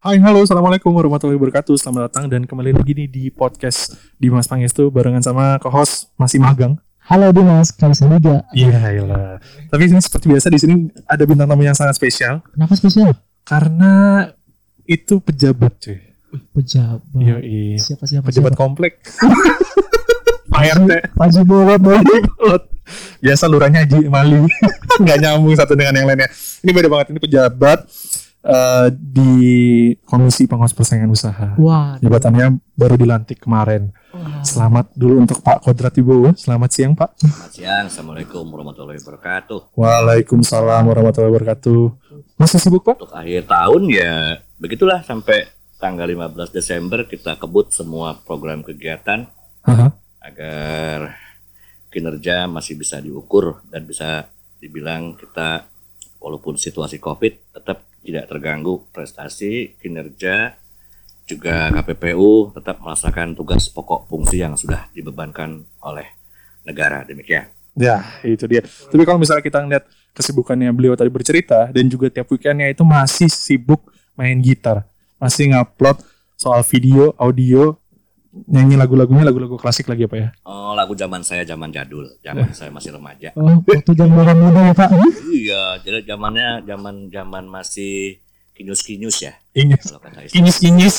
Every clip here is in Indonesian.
Hai, halo, assalamualaikum warahmatullahi wabarakatuh. Selamat datang dan kembali lagi nih di podcast Dimas Pangestu barengan sama co-host masih magang. Halo Dimas, Kalisa Liga. Iya, iyalah. Tapi ini seperti biasa di sini ada bintang tamu yang sangat spesial Kenapa spesial? karena itu pejabat, cuy. Pejabat. Iya, iya. Siapa siapa? Pejabat siapa? komplek. Pak RT. Haji Bolot boy. Biasa lurahnya Haji Mali. Nggak nyambung satu dengan yang lainnya. Ini beda banget. Ini pejabat eh, di Komisi Pengawas Persaingan Usaha. Wah. Jabatannya baru dilantik kemarin. wah. Selamat dulu untuk Pak Kodrat Ibowo. Selamat siang Pak. Selamat siang, Assalamualaikum warahmatullahi wabarakatuh. Waalaikumsalam warahmatullahi wabarakatuh. Masih sibuk Pak? Untuk akhir tahun ya begitulah sampai tanggal 15 Desember kita kebut semua program kegiatan Haha. agar kinerja masih bisa diukur dan bisa dibilang kita walaupun situasi Covid tetap tidak terganggu prestasi, kinerja juga KPPU tetap melaksanakan tugas pokok fungsi yang sudah dibebankan oleh negara demikian. Ya, itu dia. Tapi kalau misalnya kita ngeliat kesibukannya beliau tadi bercerita dan juga tiap weekendnya itu masih sibuk main gitar, masih ngupload soal video, audio, nyanyi lagu-lagunya lagu-lagu klasik lagi apa ya? Oh, lagu zaman saya zaman jadul, zaman saya masih remaja. Oh, waktu zaman muda ya Pak. Iya, jadi zamannya zaman zaman masih kinyus-kinyus ya. Istilah. inyis, inyis.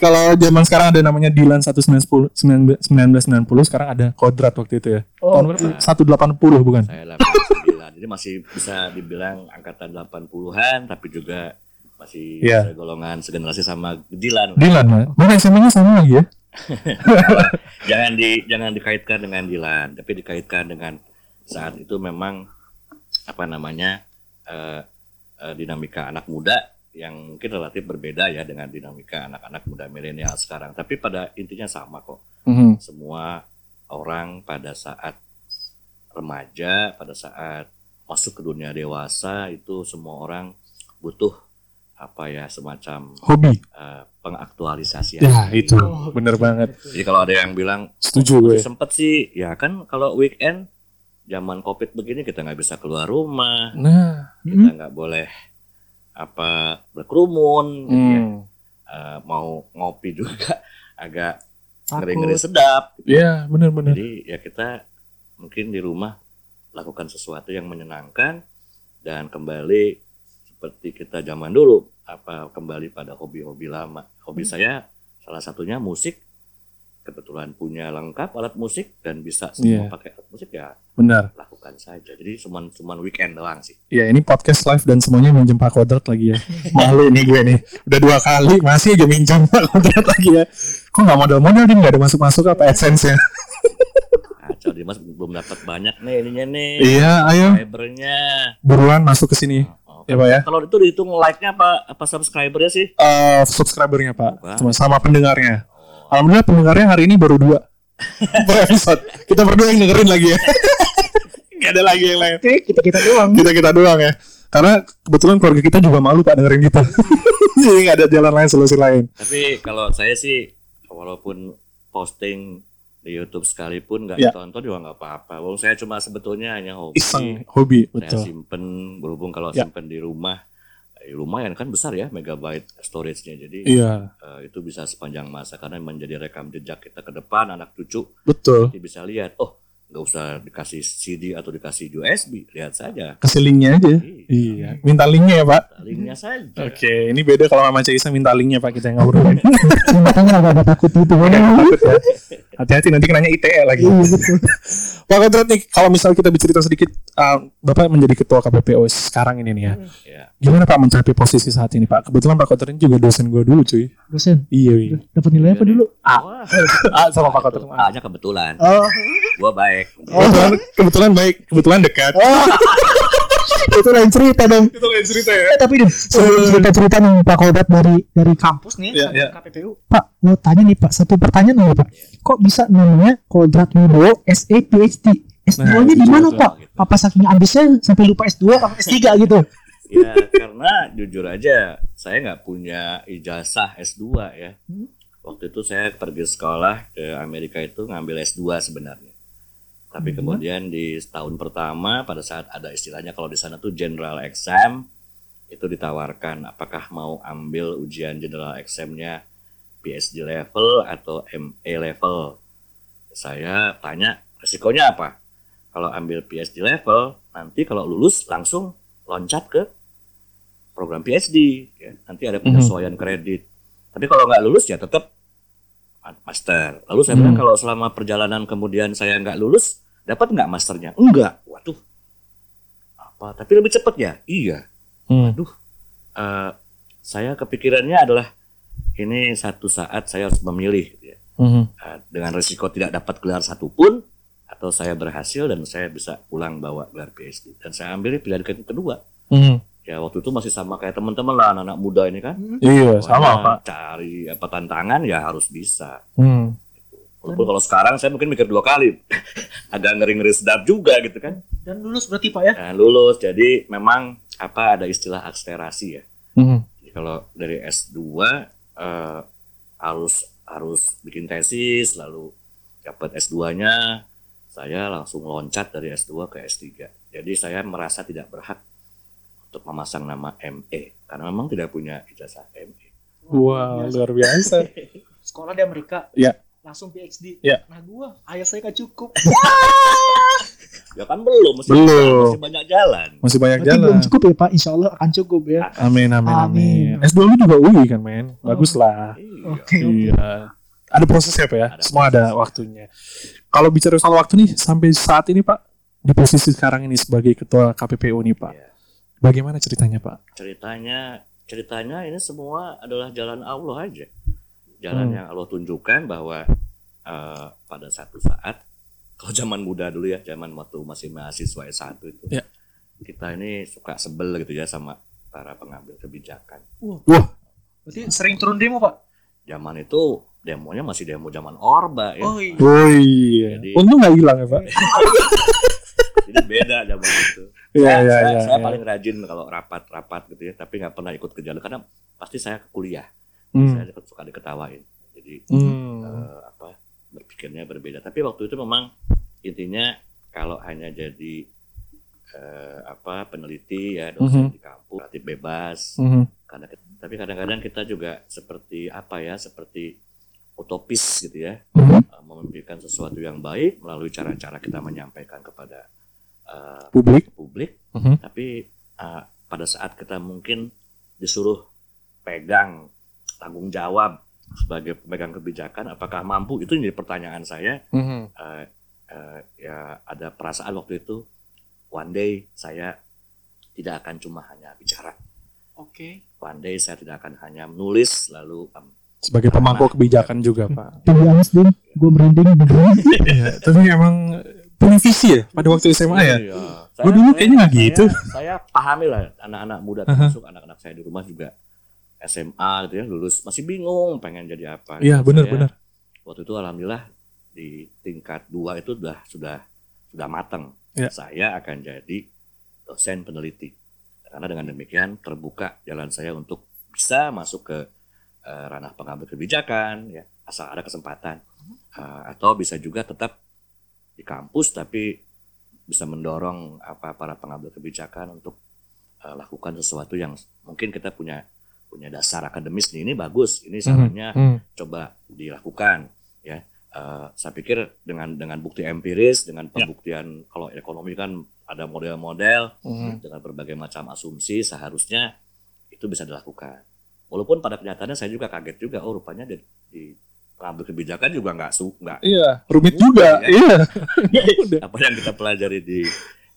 Kalau zaman sekarang ada namanya Dilan 1990, 1990 sekarang ada Kodrat waktu itu ya. Oh, Tahun berapa? 180 bukan? Saya 89. Jadi masih bisa dibilang angkatan 80-an tapi juga masih Iya. golongan segenerasi sama Dilan. Dilan, Pak. mana SMA-nya sama lagi ya? jangan di jangan dikaitkan dengan Dilan, tapi dikaitkan dengan saat itu memang apa namanya eh, eh, dinamika anak muda yang mungkin relatif berbeda ya dengan dinamika anak-anak muda milenial sekarang. Tapi pada intinya sama kok. Mhm. Semua orang pada saat remaja, pada saat masuk ke dunia dewasa itu semua orang butuh apa ya semacam Hobi. eh, pengaktualisasian. Ya, itu. Bener banget. Jadi kalau ada yang bilang Setuju gue. masih sempet sih, ya kan kalau weekend zaman covid begini kita nggak bisa keluar rumah, Nah, kita nggak boleh apa berkerumun, gitu ya. hmm. Eh, mau ngopi juga agak ngeri-ngeri sedap. gitu. ya bener-bener. Jadi ya kita mungkin di rumah lakukan sesuatu yang menyenangkan dan kembali seperti kita zaman dulu apa kembali pada hobi-hobi lama. Hobi Hmm. saya salah satunya musik. Kebetulan punya lengkap alat musik dan bisa Iya. semua pakai alat musik ya Benar. lakukan saja. Jadi cuma cuma weekend doang sih. Ya ini podcast live dan semuanya minjem Pak Kodrat lagi ya. Malu nih gue nih. Udah dua kali masih aja minjem Pak Kodrat lagi ya. Kok nggak modal-modal dia nggak ada masuk-masuk apa AdSense-nya? Kacau Dimas belum dapat banyak nih ininya nih. Iya, ayo Fibernya. buruan masuk ke sini. Oh, Ya Pak ya. Kalau itu dihitung like-nya apa apa subscribernya sih? Eh subscribernya Pak. Cuma sama pendengarnya. Oh. Alhamdulillah pendengarnya hari ini baru dua. per episode. Kita berdua yang dengerin lagi ya. Gak ada lagi yang lain. kita kita doang. Kita kita doang ya. Karena kebetulan keluarga kita juga malu Pak dengerin kita. Jadi nggak ada jalan lain solusi lain. Tapi kalau saya sih walaupun posting di YouTube sekalipun nggak Ya. ditonton juga nggak apa-apa. Walaupun saya cuma sebetulnya hanya hobi. Iseng hobi Saya betul. simpen berhubung kalau Ya. simpen di rumah eh, lumayan kan besar ya megabyte storage-nya. Jadi Iya, eh, itu bisa sepanjang masa karena menjadi rekam jejak kita ke depan anak cucu betul. bisa lihat oh nggak usah dikasih CD atau dikasih USB lihat saja Kasih linknya aja. Iya. Iya, minta linknya ya Pak. linknya saja Oke, ini beda kalau Mama Caisa minta linknya Pak kita yang ngobrolin. Makanya agak-agak takut itu. Ya. Hati-hati nanti kenanya ITE lagi. Iya betul. Pak Kodrat nih, kalau misal kita bercerita sedikit, uh, Bapak menjadi ketua KPPO sekarang ini nih ya. ya Gimana Pak mencapai posisi saat ini Pak? Kebetulan Pak Kodrat ini juga dosen gue dulu cuy. Dosen, Iya, iya. dapat nilai apa dulu? Wah, Ah, sama Pak Kodrat. itu hanya kebetulan Oh, gua baik Kebetulan, kebetulan baik, kebetulan dekat. itu lain cerita dong. Itu lain cerita ya. Eh tapi deh, sebelum cerita cerita nih Pak Kodrat dari dari kampus nih, iya. ke KPPU. Pak, mau tanya nih Pak, satu pertanyaan nih Pak. Kok bisa namanya Kodrat Wibowo SE PhD? S2-nya Nah, di mana Pak? gitu. Apa saking ambisnya sampai lupa S2 atau S3 gitu? ya karena jujur aja saya nggak punya ijazah S2 ya Hmm. waktu itu saya pergi sekolah ke Amerika itu ngambil S2 sebenarnya tapi Hmm. kemudian di tahun pertama pada saat ada istilahnya kalau di sana tuh general exam itu ditawarkan apakah mau ambil ujian general examnya PSD level atau MA level. Saya tanya resikonya apa? Kalau ambil PSD level, nanti kalau lulus langsung loncat ke program PhD. ya. Nanti ada penyesuaian kredit. Tapi kalau nggak lulus ya tetap master. Lalu saya bilang Hmm. kalau selama perjalanan kemudian saya nggak lulus, dapat nggak masternya? Enggak. Waduh. Apa? Tapi lebih cepat ya? Iya. Hmm. Eh, saya kepikirannya adalah ini satu saat saya harus memilih gitu ya. Mhm. Eh, dengan risiko tidak dapat gelar satupun atau saya berhasil dan saya bisa pulang bawa gelar PhD dan saya ambil pilihan ke- kedua Mhm. ya waktu itu masih sama kayak teman-teman lah anak-anak muda ini kan Iya, sama Pak. cari apa tantangan ya harus bisa Hmm. Walaupun kalau sekarang saya mungkin mikir dua kali agak ngeri-ngeri sedap juga gitu kan Dan lulus berarti Pak ya? nah, lulus jadi memang apa ada istilah akselerasi ya Mhm. Jadi kalau dari S2 eh, harus harus bikin tesis lalu dapat S2-nya saya langsung loncat dari S2 ke S3. Jadi saya merasa tidak berhak untuk memasang nama ME karena memang tidak punya ijazah ME. Wah, luar biasa. Sekolah di Amerika. Iya. Langsung PhD. Iya. Nah gua, ayah saya gak cukup. Ya kan belum, masih, Belum. masih banyak jalan. Masih banyak Berarti belum jalan. cukup ya Pak. Insya Allah akan cukup ya. Amin, amin, amin. Amin. S2 lu juga UI kan, men? Bagus lah. Iya. Oke. oke. Iya. Ada prosesnya Pak ya? Ada Semua ada waktunya. Kalau bicara soal waktu nih, sampai saat ini Pak, di posisi sekarang ini sebagai ketua KPPU nih Pak, Iya. bagaimana ceritanya Pak? ceritanya ceritanya ini semua adalah jalan Allah aja jalan Hmm. yang Allah tunjukkan bahwa eh, pada satu saat kalau zaman muda dulu ya zaman waktu masih mahasiswa S1 itu Ya. kita ini suka sebel gitu ya sama para pengambil kebijakan Wah, Berarti sering turun demo Pak? zaman itu demonya masih demo zaman Orba ya Oh iya. oh iya. Jadi- Untung nggak hilang ya Pak? jadi beda zaman itu Iya, saya, iya, saya, iya. saya iya. paling rajin kalau rapat-rapat gitu ya tapi nggak pernah ikut ke jalur karena pasti saya ke kuliah Hmm. saya suka diketawain jadi Hmm. eh, apa berpikirnya berbeda. Tapi waktu itu memang intinya kalau hanya jadi eh, apa peneliti ya dosen Mhm. di kampus relatif bebas. Mhm. Karena tapi kadang-kadang kita juga seperti apa ya seperti utopis gitu ya Mhm. eh, memimpikan sesuatu yang baik melalui cara-cara kita menyampaikan kepada eh, Publik. publik. Mhm. Tapi eh, pada saat kita mungkin disuruh pegang tanggung jawab sebagai pemegang kebijakan, apakah mampu? Itu jadi pertanyaan saya. Mhm. Eh, eh, ya ada perasaan waktu itu, one day saya tidak akan cuma hanya bicara, Oke. one day saya tidak akan hanya menulis lalu em, Sebagai pemangku kebijakan juga Pak. Tapi Anas Din, gue merinding. Iya, tapi emang punya visi ya pada waktu SMA ya. Iya. Gua dulu kayaknya nggak saya- gitu. Saya pahami lah anak-anak muda termasuk anak-anak saya di rumah juga SMA gitu ya lulus masih bingung pengen jadi apa. Iya, benar-benar. waktu itu alhamdulillah di tingkat dua itu sudah sudah sudah matang. Ya. Saya akan jadi dosen peneliti. Karena dengan demikian terbuka jalan saya untuk bisa masuk ke eh, ranah pengambil kebijakan ya asal ada kesempatan Eh, atau bisa juga tetap di kampus tapi bisa mendorong apa para pengambil kebijakan untuk eh, lakukan sesuatu yang mungkin kita punya punya dasar akademis ini bagus ini sarannya Mhm. coba dilakukan ya Eh, saya pikir dengan dengan bukti empiris dengan pembuktian kalau ekonomi kan ada model-model Mhm. dengan berbagai macam asumsi seharusnya itu bisa dilakukan walaupun pada kenyataannya saya juga kaget juga oh rupanya di, di pengambil kebijakan juga nggak su nggak Iya, rumit juga. Ya. Iya. apa yang kita pelajari di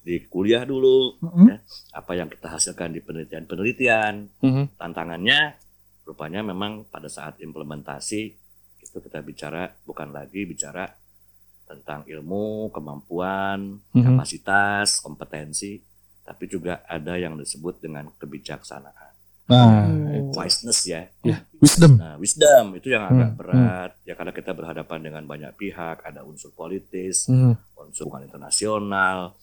di kuliah dulu Mhm. ya, apa yang kita hasilkan di penelitian-penelitian Mhm. tantangannya rupanya memang pada saat implementasi itu kita bicara bukan lagi bicara tentang ilmu, kemampuan, Mhm. kapasitas, kompetensi, tapi juga ada yang disebut dengan kebijaksanaan, Nah, Oh. wiseness ya. ya, wisdom. Nah, wisdom itu yang agak Hmm, berat ya karena kita berhadapan dengan banyak pihak, ada unsur politis, Mhm. unsur internasional,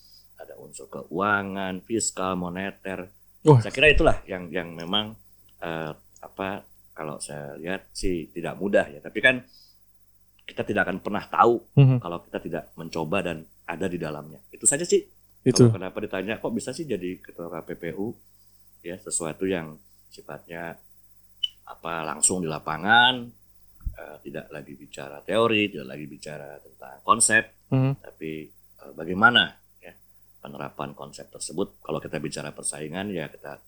ada unsur keuangan, fiskal, moneter. Wah. Saya kira itulah yang yang memang eh, apa kalau saya lihat sih tidak mudah ya. Tapi kan kita tidak akan pernah tahu Mhm. kalau kita tidak mencoba dan ada di dalamnya. Itu saja sih. Itu. Kalau kenapa ditanya kok bisa sih jadi ketua KPPU? ya sesuatu yang sifatnya apa langsung di lapangan eh, tidak lagi bicara teori tidak lagi bicara tentang konsep Mhm. tapi eh, bagaimana penerapan konsep tersebut kalau kita bicara persaingan ya kita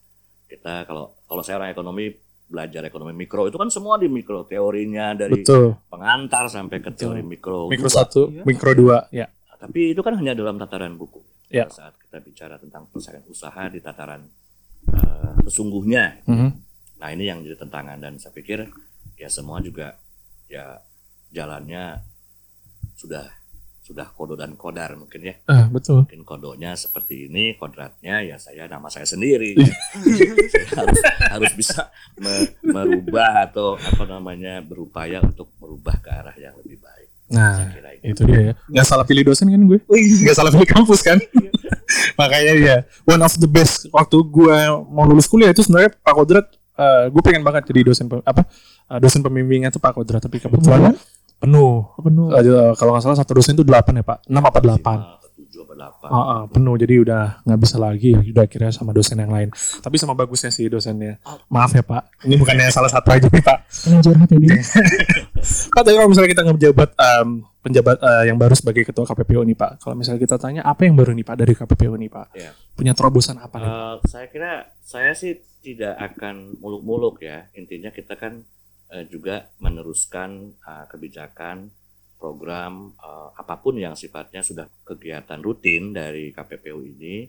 kita kalau kalau saya orang ekonomi belajar ekonomi mikro itu kan semua di mikro teorinya dari Betul. pengantar sampai ke Betul. teori mikro Mikro juga. satu, Iya. mikro dua, ya. tapi itu kan hanya dalam tataran buku Ya. Saat kita bicara tentang persaingan usaha di tataran eh, sesungguhnya Mhm. nah ini yang jadi tantangan dan saya pikir ya semua juga ya jalannya sudah sudah kodo dan kodar mungkin ya Ah, betul. mungkin kodonya seperti ini kodratnya ya saya nama saya sendiri Iya. Saya harus harus bisa me- merubah atau apa namanya berupaya untuk merubah ke arah yang lebih baik saya Nah, kira itu itu dia ya. Nggak salah pilih dosen kan gue? Nggak salah pilih kampus kan? Makanya ya, one of the best waktu gue mau lulus kuliah itu sebenarnya Pak Kodrat, eh, gue pengen banget jadi dosen apa eh, dosen pembimbingnya tuh Pak Kodrat, tapi kebetulan penuh. penuh. Kalau nggak salah satu dosen itu delapan ya Pak, enam apa delapan? Atau tujuh apa delapan. Ah, ah, penuh. Jadi udah nggak bisa lagi udah akhirnya sama dosen yang lain. Tapi sama bagusnya sih dosennya. Maaf ya pak. Ini bukannya salah satu aja nih pak curhat ya dia Pak, tapi kalau misalnya kita ngejabat em, penjabat eh, yang baru sebagai ketua KPPU nih Pak, kalau misalnya kita tanya apa yang baru nih Pak dari KPPU nih Pak, Ya. punya terobosan apa nih? Eh, saya kira saya sih tidak akan muluk-muluk ya. Intinya kita kan eh, juga meneruskan eh, kebijakan program eh, apa pun yang sifatnya sudah kegiatan rutin dari KPPU ini,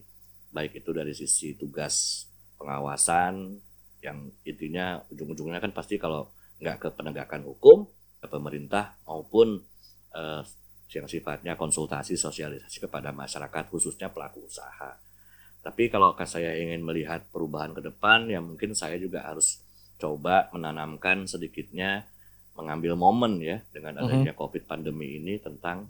baik itu dari sisi tugas pengawasan yang intinya ujung-ujungnya kan pasti kalau nggak ke penegakan hukum ke pemerintah maupun eh, yang sifatnya konsultasi sosialisasi kepada masyarakat khususnya pelaku usaha. Tapi kalau saya ingin melihat perubahan ke depan, ya mungkin saya juga harus coba menanamkan sedikitnya mengambil momen ya dengan adanya COVID pandemi ini tentang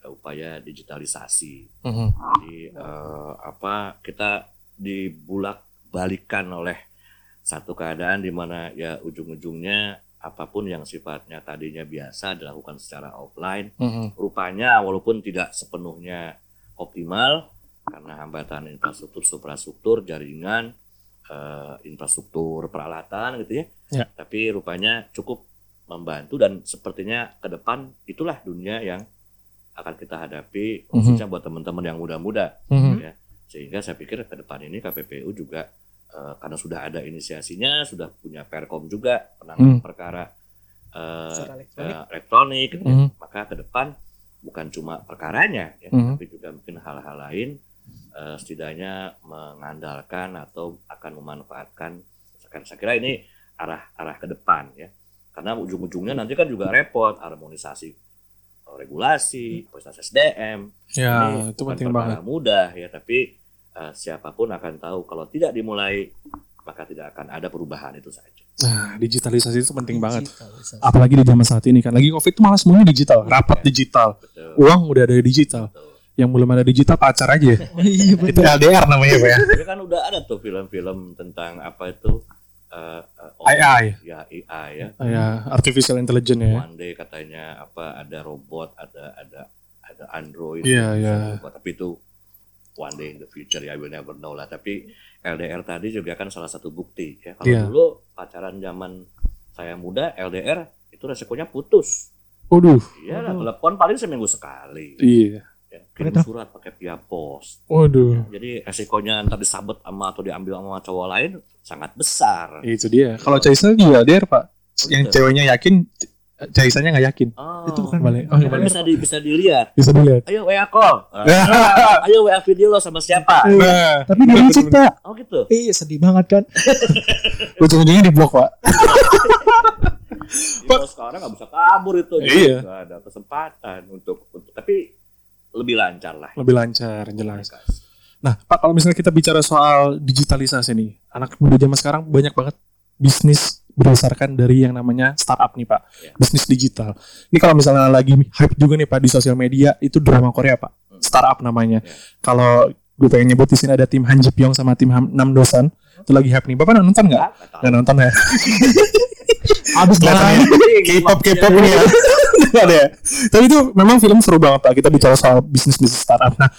eh, upaya digitalisasi. Mhm. Jadi eh, apa kita dibulak balikan oleh satu keadaan di mana ya ujung-ujungnya apa pun yang sifatnya tadinya biasa dilakukan secara offline Mhm. rupanya walaupun tidak sepenuhnya optimal karena hambatan infrastruktur suprastruktur jaringan eh, infrastruktur peralatan gitu ya Ya. tapi rupanya cukup membantu dan sepertinya ke depan itulah dunia yang akan kita hadapi khususnya buat teman-teman yang muda-muda Mhm. ya sehingga saya pikir ke depan ini KPPU juga eh, karena sudah ada inisiasinya sudah punya perkom juga penanganan Hmm. perkara eh, Secara elektronik. eh, elektronik gitu ya. Mhm. maka ke depan bukan cuma perkaranya ya Mhm. tapi juga mungkin hal-hal lain eh, setidaknya mengandalkan atau akan memanfaatkan misalkan saya kira ini arah arah ke depan ya karena ujung-ujungnya nanti kan juga repot harmonisasi eh, regulasi, kualitas SDM, Ya ini itu bukan penting perkara banget. mudah ya tapi eh, siapa pun akan tahu kalau tidak dimulai maka tidak akan ada perubahan itu saja. Nah digitalisasi itu penting banget. Apalagi di zaman saat ini kan lagi COVID itu malah semuanya digital, rapat digital, Betul. uang udah ada digital. betul. Yang belum ada digital pacar aja. Oh, iya itu betul LDR namanya Pak ya. Tapi kan udah ada tuh film-film tentang apa itu eh, eh, oh, AI. ya AI ya. Ya artificial intelligence ya. One day katanya apa ada robot, ada ada ada android. Iya, bisa iya. Tapi itu one day in the future ya, I will never know lah. Tapi LDR tadi juga kan salah satu bukti ya. Kalau Iya. dulu pacaran zaman saya muda LDR itu resikonya putus. Waduh. Iya, telepon paling seminggu sekali. Iya. Kirim surat pakai via pos. Waduh. Jadi resikonya ntar disabet sama atau diambil sama cowok lain sangat besar. Itu dia. Kalau Caisa juga LDR Pak. Yang gitu. ceweknya yakin, Caisanya nggak yakin. Oh, Itu bukan Balik. Oh, balik. bisa di, bisa dilihat. Bisa dilihat. Ayo WA call. Ah, Ayo WA video lo sama siapa? Nah, tapi dia licik pak Oh gitu. iya sedih banget kan ujung-ujungnya di blok Pak. Kalau sekarang nggak bisa kabur itu. Iya. Nggak ada kesempatan untuk, untuk tapi lebih lancar lah. Lebih lancar, jelas. Nah, Pak, kalau misalnya kita bicara soal digitalisasi nih, anak muda zaman sekarang banyak banget bisnis berdasarkan dari yang namanya startup nih, Pak. Ya. Bisnis digital. Ini kalau misalnya lagi hype juga nih, Pak, di sosial media, itu drama Korea, Pak. Hmm. Startup namanya. Ya. Kalau gue pengen nyebut di sini ada tim Han Ji Pyong sama tim Ham- Nam Dosan. Itu lagi hype nih. Bapak nonton nggak? Nggak nonton ya? abis banget K-pop K-pop nih ya. Ada ya. Tapi itu memang film seru banget Pak. Kita bicara soal bisnis bisnis startup. Nah,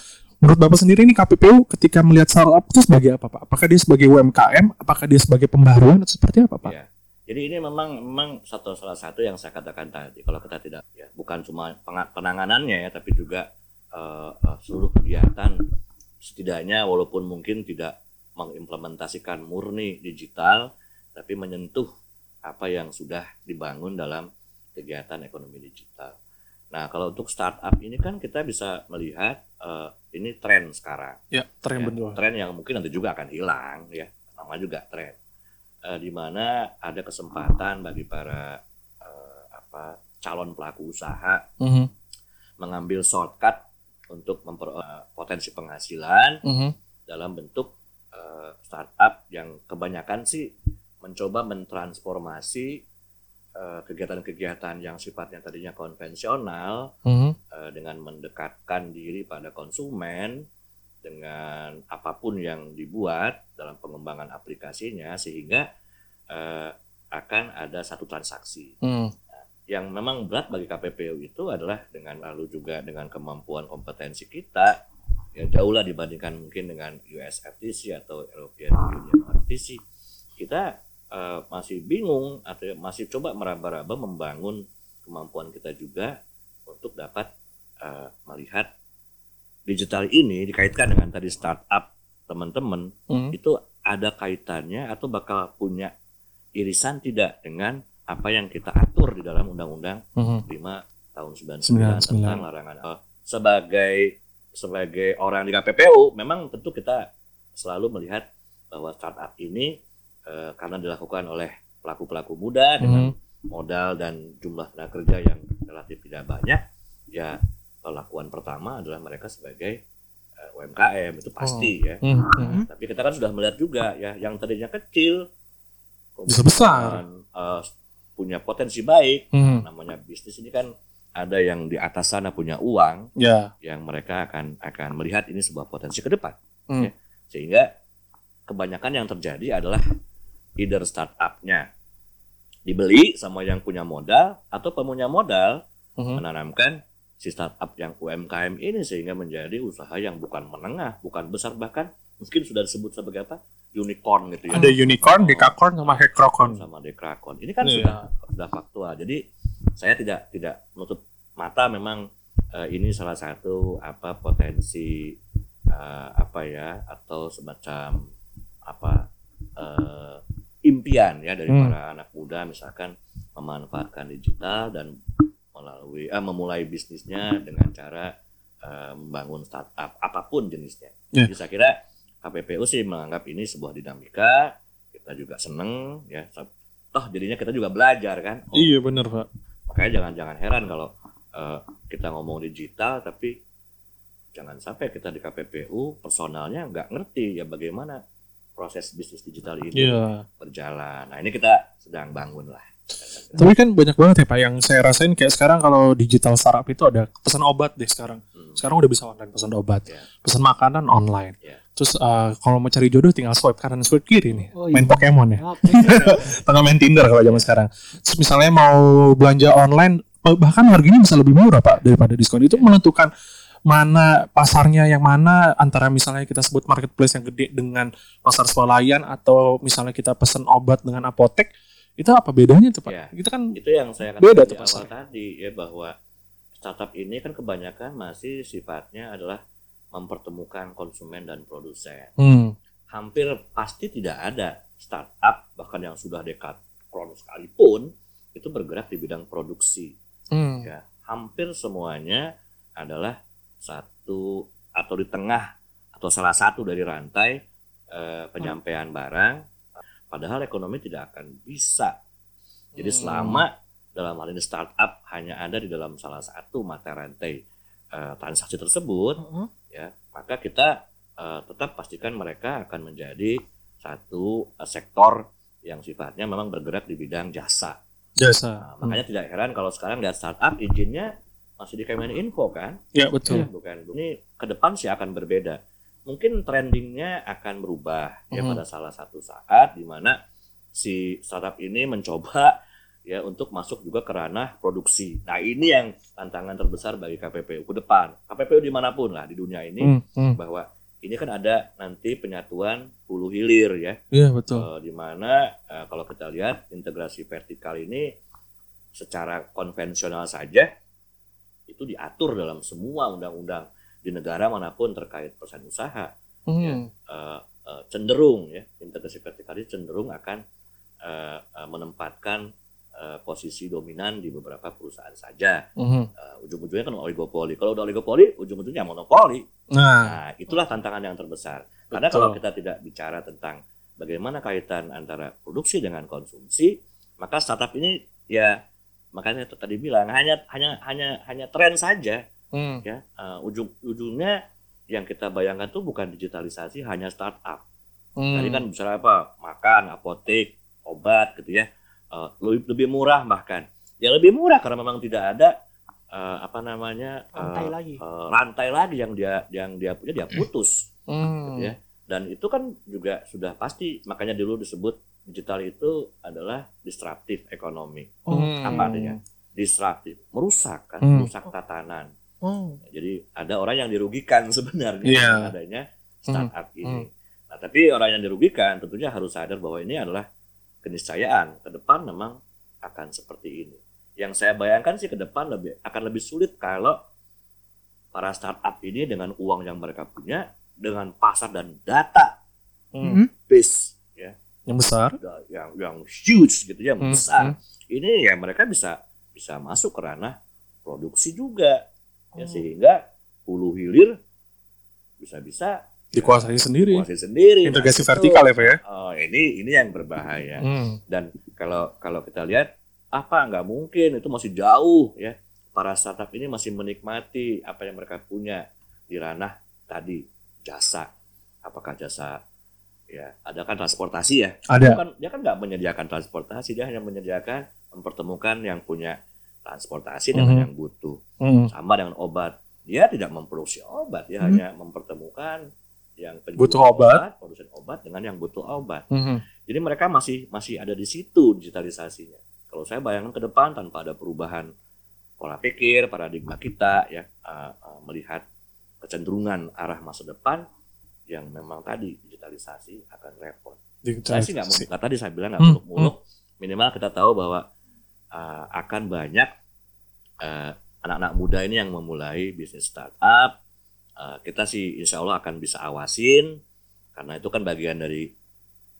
Menurut Bapak sendiri ini KPPU ketika melihat startup itu sebagai apa Pak? Apakah dia sebagai UMKM? Apakah dia sebagai pembaruan atau seperti apa Pak? Ya. Jadi ini memang memang satu salah satu yang saya katakan tadi kalau kita tidak ya bukan cuma penanganannya ya tapi juga eh, eh, seluruh kegiatan setidaknya walaupun mungkin tidak mengimplementasikan murni digital tapi menyentuh apa yang sudah dibangun dalam kegiatan ekonomi digital. Nah, kalau untuk startup ini kan kita bisa melihat eh, ini tren sekarang. Ya, tren ya, betul. tren yang mungkin nanti juga akan hilang ya. Nama juga tren. Eh, di mana ada kesempatan bagi para eh, apa calon pelaku usaha Mhm, mengambil shortcut untuk memper eh, potensi penghasilan mhm, dalam bentuk eh, startup yang kebanyakan sih mencoba mentransformasi kegiatan-kegiatan yang sifatnya tadinya konvensional mhm. eh, dengan mendekatkan diri pada konsumen dengan apa pun yang dibuat dalam pengembangan aplikasinya sehingga eh, akan ada satu transaksi Hmm. yang memang berat bagi KPPU itu adalah dengan lalu juga dengan kemampuan kompetensi kita ya jauh lah dibandingkan mungkin dengan US FTC atau European Union FTC kita eh, masih bingung atau masih coba meraba-raba membangun kemampuan kita juga untuk dapat eh, melihat digital ini dikaitkan dengan tadi startup teman-teman Mhm. itu ada kaitannya atau bakal punya irisan tidak dengan apa yang kita atur di dalam Undang-Undang Mhm. 5 tahun 99 99. tentang larangan Eh, sebagai sebagai orang di KPPU memang tentu kita selalu melihat bahwa startup ini eh, karena dilakukan oleh pelaku-pelaku muda dengan Mhm. modal dan jumlah tenaga kerja yang relatif tidak banyak ya lakuan pertama adalah mereka sebagai eh, UMKM itu pasti ya Mhm. Mhm. tapi kita kan sudah melihat juga ya yang tadinya kecil Bisa besar. eh, punya potensi baik Mhm. namanya bisnis ini kan ada yang di atas sana punya uang Ya. yang mereka akan akan melihat ini sebuah potensi ke depan Hmm. ya. sehingga kebanyakan yang terjadi adalah either startupnya dibeli sama yang punya modal atau pemunya modal Mhm. menanamkan si startup yang UMKM ini sehingga menjadi usaha yang bukan menengah, bukan besar bahkan mungkin sudah disebut sebagai apa? unicorn gitu ya. Ada unicorn, decacorn, sama hackrocon. sama Dekrakon. Ini kan Iya. sudah sudah faktual. Jadi saya tidak tidak menutup mata memang eh, ini salah satu apa potensi eh, apa ya atau semacam apa eh, impian ya dari Hmm. para anak muda misalkan memanfaatkan digital dan melalui eh, memulai bisnisnya dengan cara eh, membangun startup apa pun jenisnya. Iya. Jadi saya kira KPPU sih menganggap ini sebuah dinamika kita juga seneng ya toh jadinya kita juga belajar kan Oh, Iya bener Pak. makanya jangan jangan heran kalau eh, kita ngomong digital tapi jangan sampai kita di KPPU personalnya nggak ngerti ya bagaimana proses bisnis digital ini Iya. berjalan nah ini kita sedang bangun lah Tapi kan banyak banget ya Pak yang saya rasain kayak sekarang kalau digital startup itu ada pesan obat deh sekarang. Hmm, Sekarang udah bisa online pesan obat, Ya. pesan makanan online. Ya. Terus eh, kalau mau cari jodoh tinggal swipe kanan swipe kiri nih, Oh, main iya. Pokemon ya. Oke. Tengah main Tinder kalau zaman sekarang. Terus misalnya mau belanja online eh, bahkan harganya bisa lebih murah Pak daripada diskon. Itu menentukan mana pasarnya yang mana antara misalnya kita sebut marketplace yang gede dengan pasar swalayan atau misalnya kita pesan obat dengan apotek itu apa bedanya tuh Pak? Ya. Kita kan itu yang saya Beda katakan tuh di awal tadi ya bahwa startup ini kan kebanyakan masih sifatnya adalah mempertemukan konsumen dan produsen. Hmm, hampir pasti tidak ada startup bahkan yang sudah dekat kron sekalipun itu bergerak di bidang produksi. Hmm, ya hampir semuanya adalah satu atau di tengah atau salah satu dari rantai eh, penyampaian barang padahal ekonomi tidak akan bisa jadi Hmm. selama dalam hal ini startup hanya ada di dalam salah satu mata rantai eh, transaksi tersebut Heeh. ya maka kita eh, tetap pastikan mereka akan menjadi satu eh, sektor yang sifatnya memang bergerak di bidang jasa. jasa. Nah, makanya tidak heran kalau sekarang lihat startup izinnya masih di Kemeninfo kan, Ya betul. bukan ini ke depan sih akan berbeda. Mungkin trendingnya akan berubah ya Mhm. pada salah satu saat di mana si startup ini mencoba ya untuk masuk juga ke ranah produksi. Nah ini yang tantangan terbesar bagi KPPU ke depan. KPPU di mana pun lah di dunia ini Hmm, hmm. bahwa ini kan ada nanti penyatuan hulu hilir ya, Iya betul. Eh, di mana eh, kalau kita lihat integrasi vertikal ini secara konvensional saja itu diatur dalam semua undang-undang di negara mana pun terkait perusahaan usaha Hmm. eh, eh, cenderung ya integrasi vertikal ini cenderung akan eh, eh, menempatkan eh, posisi dominan di beberapa perusahaan saja. Mhm. Eh, ujung-ujungnya kan oligopoli. Kalau udah oligopoli, ujung-ujungnya monopoli. Nah, Nah, itulah tantangan yang terbesar. Karena Betul. kalau kita tidak bicara tentang bagaimana kaitan antara produksi dengan konsumsi, maka startup ini ya makanya itu tadi bilang hanya hanya hanya hanya tren saja hmm. ya. Eh, ujung-ujungnya yang kita bayangkan tuh bukan digitalisasi hanya startup. Hmm. Tadi kan misalnya apa? Makan, apotek, obat gitu ya. Eh, lebih, lebih murah bahkan. Ya lebih murah karena memang tidak ada eh, apa namanya Rantai lagi. eh, rantai lagi yang dia yang dia punya dia putus Hmm. gitu ya. Dan itu kan juga sudah pasti makanya dulu disebut digital itu adalah disruptif ekonomi. Oh. Hmm. Apa artinya? Disruptif, merusak kan, Hmm. merusak tatanan. Oh. Jadi ada orang yang dirugikan sebenarnya dengan adanya startup ini. Nah, tapi orang yang dirugikan tentunya harus sadar bahwa ini adalah keniscayaan. Ke depan memang akan seperti ini. Yang saya bayangkan sih ke depan lebih akan lebih sulit kalau para startup ini dengan uang yang mereka punya, dengan pasar dan data Hmm. Hmm. base Yang besar. yang yang huge gitu ya, Hmm, besar. Ini ya mereka bisa bisa masuk ke ranah produksi juga. Ya, Oh. sehingga hulu hilir bisa-bisa Dikuasai sendiri. kuasai sendiri. Integrasi Nah, itu- vertikal ya, Pak ya. Oh, ini ini yang berbahaya. Hmm. Dan kalau kalau kita lihat apa nggak mungkin itu masih jauh ya. Para startup ini masih menikmati apa yang mereka punya di ranah tadi jasa. Apakah jasa ya ada kan transportasi ya. Dia Ada. kan dia kan nggak menyediakan transportasi, dia hanya menyediakan mempertemukan yang punya transportasi dengan Mhm. yang butuh. Hmm. Sama dengan obat. Dia tidak memproduksi obat, dia Hmm. hanya mempertemukan yang Butuh obat. produsen obat dengan yang butuh obat. Hmm. Jadi mereka masih masih ada di situ digitalisasinya. Kalau saya bayangkan ke depan tanpa ada perubahan pola pikir, paradigma kita ya uh, uh, melihat kecenderungan arah masa depan yang memang tadi digitalisasi akan repot. Saya sih nggak mau tadi saya bilang nggak Hmm, muluk-muluk. Minimal kita tahu bahwa uh, akan banyak uh, anak-anak muda ini yang memulai bisnis startup. Uh, kita sih insya Allah akan bisa awasin karena itu kan bagian dari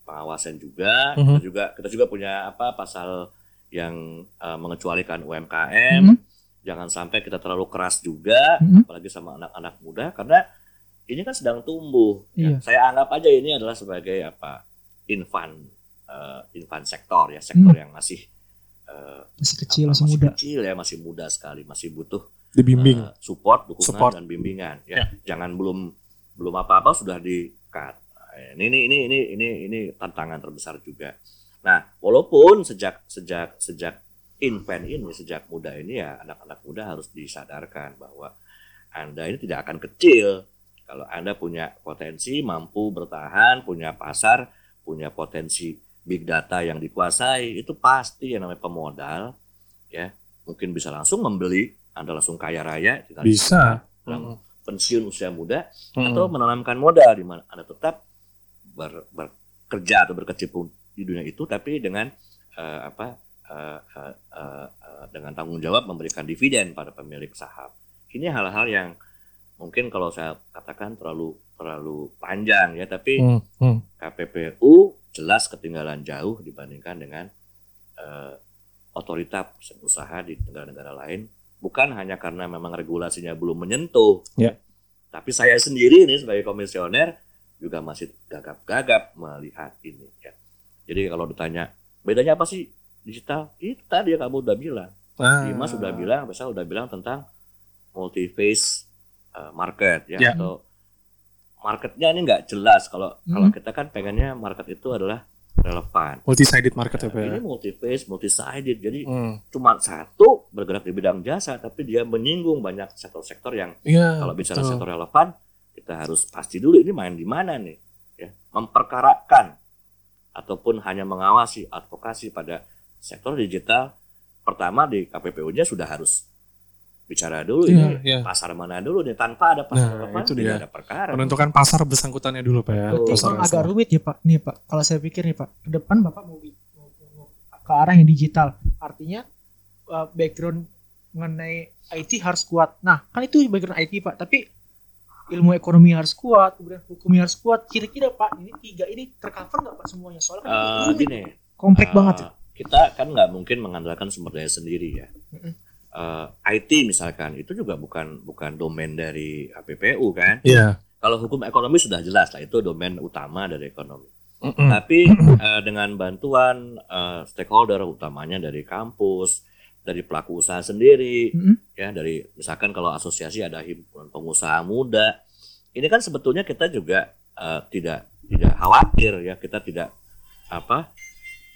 pengawasan juga. Mhm. Kita juga kita juga punya apa pasal yang uh, mengecualikan UMKM. Hmm. Jangan sampai kita terlalu keras juga, Hmm. apalagi sama anak-anak muda karena ini kan sedang tumbuh. ya. Iya. Saya anggap aja ini adalah sebagai apa infan uh, infan sektor ya sektor yang masih uh, Masih kecil, apa, masih muda. kecil ya masih muda sekali masih butuh Dibimbing. uh, support dukungan Support. dan bimbingan ya jangan belum belum apa-apa sudah di cut Nah, ini ini ini ini ini ini tantangan terbesar juga nah walaupun sejak sejak sejak invent ini sejak muda ini ya anak-anak muda harus disadarkan bahwa anda ini tidak akan kecil kalau anda punya potensi mampu bertahan punya pasar punya potensi big data yang dikuasai itu pasti yang namanya pemodal ya mungkin bisa langsung membeli anda langsung kaya raya Bisa. yang pensiun usia muda Hmm. atau menanamkan modal di mana anda tetap ber- bekerja atau berkecimpung di dunia itu tapi dengan eh, apa eh, eh, eh, eh, dengan tanggung jawab memberikan dividen pada pemilik saham ini hal-hal yang mungkin kalau saya katakan terlalu terlalu panjang ya tapi Hmm. Hmm. KPPU jelas ketinggalan jauh dibandingkan dengan eh, otoritas usaha di negara-negara lain bukan hanya karena memang regulasinya belum menyentuh Ya. tapi saya sendiri ini sebagai komisioner juga masih gagap-gagap melihat ini ya jadi kalau ditanya bedanya apa sih digital itu tadi yang kamu udah bilang Ah. Dimas sudah bilang, besar udah bilang tentang multi phase uh, market ya, Ya. atau marketnya ini nggak jelas kalau Hmm. kalau kita kan pengennya market itu adalah relevan. Multi-sided market ya, Pak ya. Ini multi phase, multi sided, jadi Hmm. cuma satu bergerak di bidang jasa, tapi dia menyinggung banyak sektor-sektor yang Iya. kalau bicara betul. sektor relevan, kita harus pasti dulu ini main di mana nih, ya, memperkarakan ataupun hanya mengawasi advokasi pada sektor digital pertama di KPPU-nya sudah harus bicara dulu Iya, ini iya. pasar mana dulu nih tanpa ada pasar Nah, apa itu tidak dia. ada perkara. menentukan pasar bersangkutannya dulu pak ya pasar agak salah. rumit ya Pak. Nih Pak, kalau saya pikir nih Pak, ke depan Bapak mau, mau, mau ke arah yang digital. Artinya uh, background mengenai IT harus kuat. Nah, kan itu background IT Pak, tapi ilmu ekonomi harus kuat, kemudian hukumnya harus kuat. Kira-kira Pak, ini tiga ini tercover nggak Pak semuanya? Soalnya kan Eh, rumit, gini, kompleks eh, banget ya. Kita kan nggak mungkin mengandalkan sumber daya sendiri ya. Mm-mm. Eh, IT misalkan itu juga bukan bukan domain dari KPPU kan. iya Kalau hukum ekonomi sudah jelas lah itu domain utama dari ekonomi. Mm-mm. Tapi eh, dengan bantuan eh, stakeholder utamanya dari kampus, dari pelaku usaha sendiri, Mm-mm. ya dari misalkan kalau asosiasi ada himpunan pengusaha muda, ini kan sebetulnya kita juga eh, tidak tidak khawatir ya kita tidak apa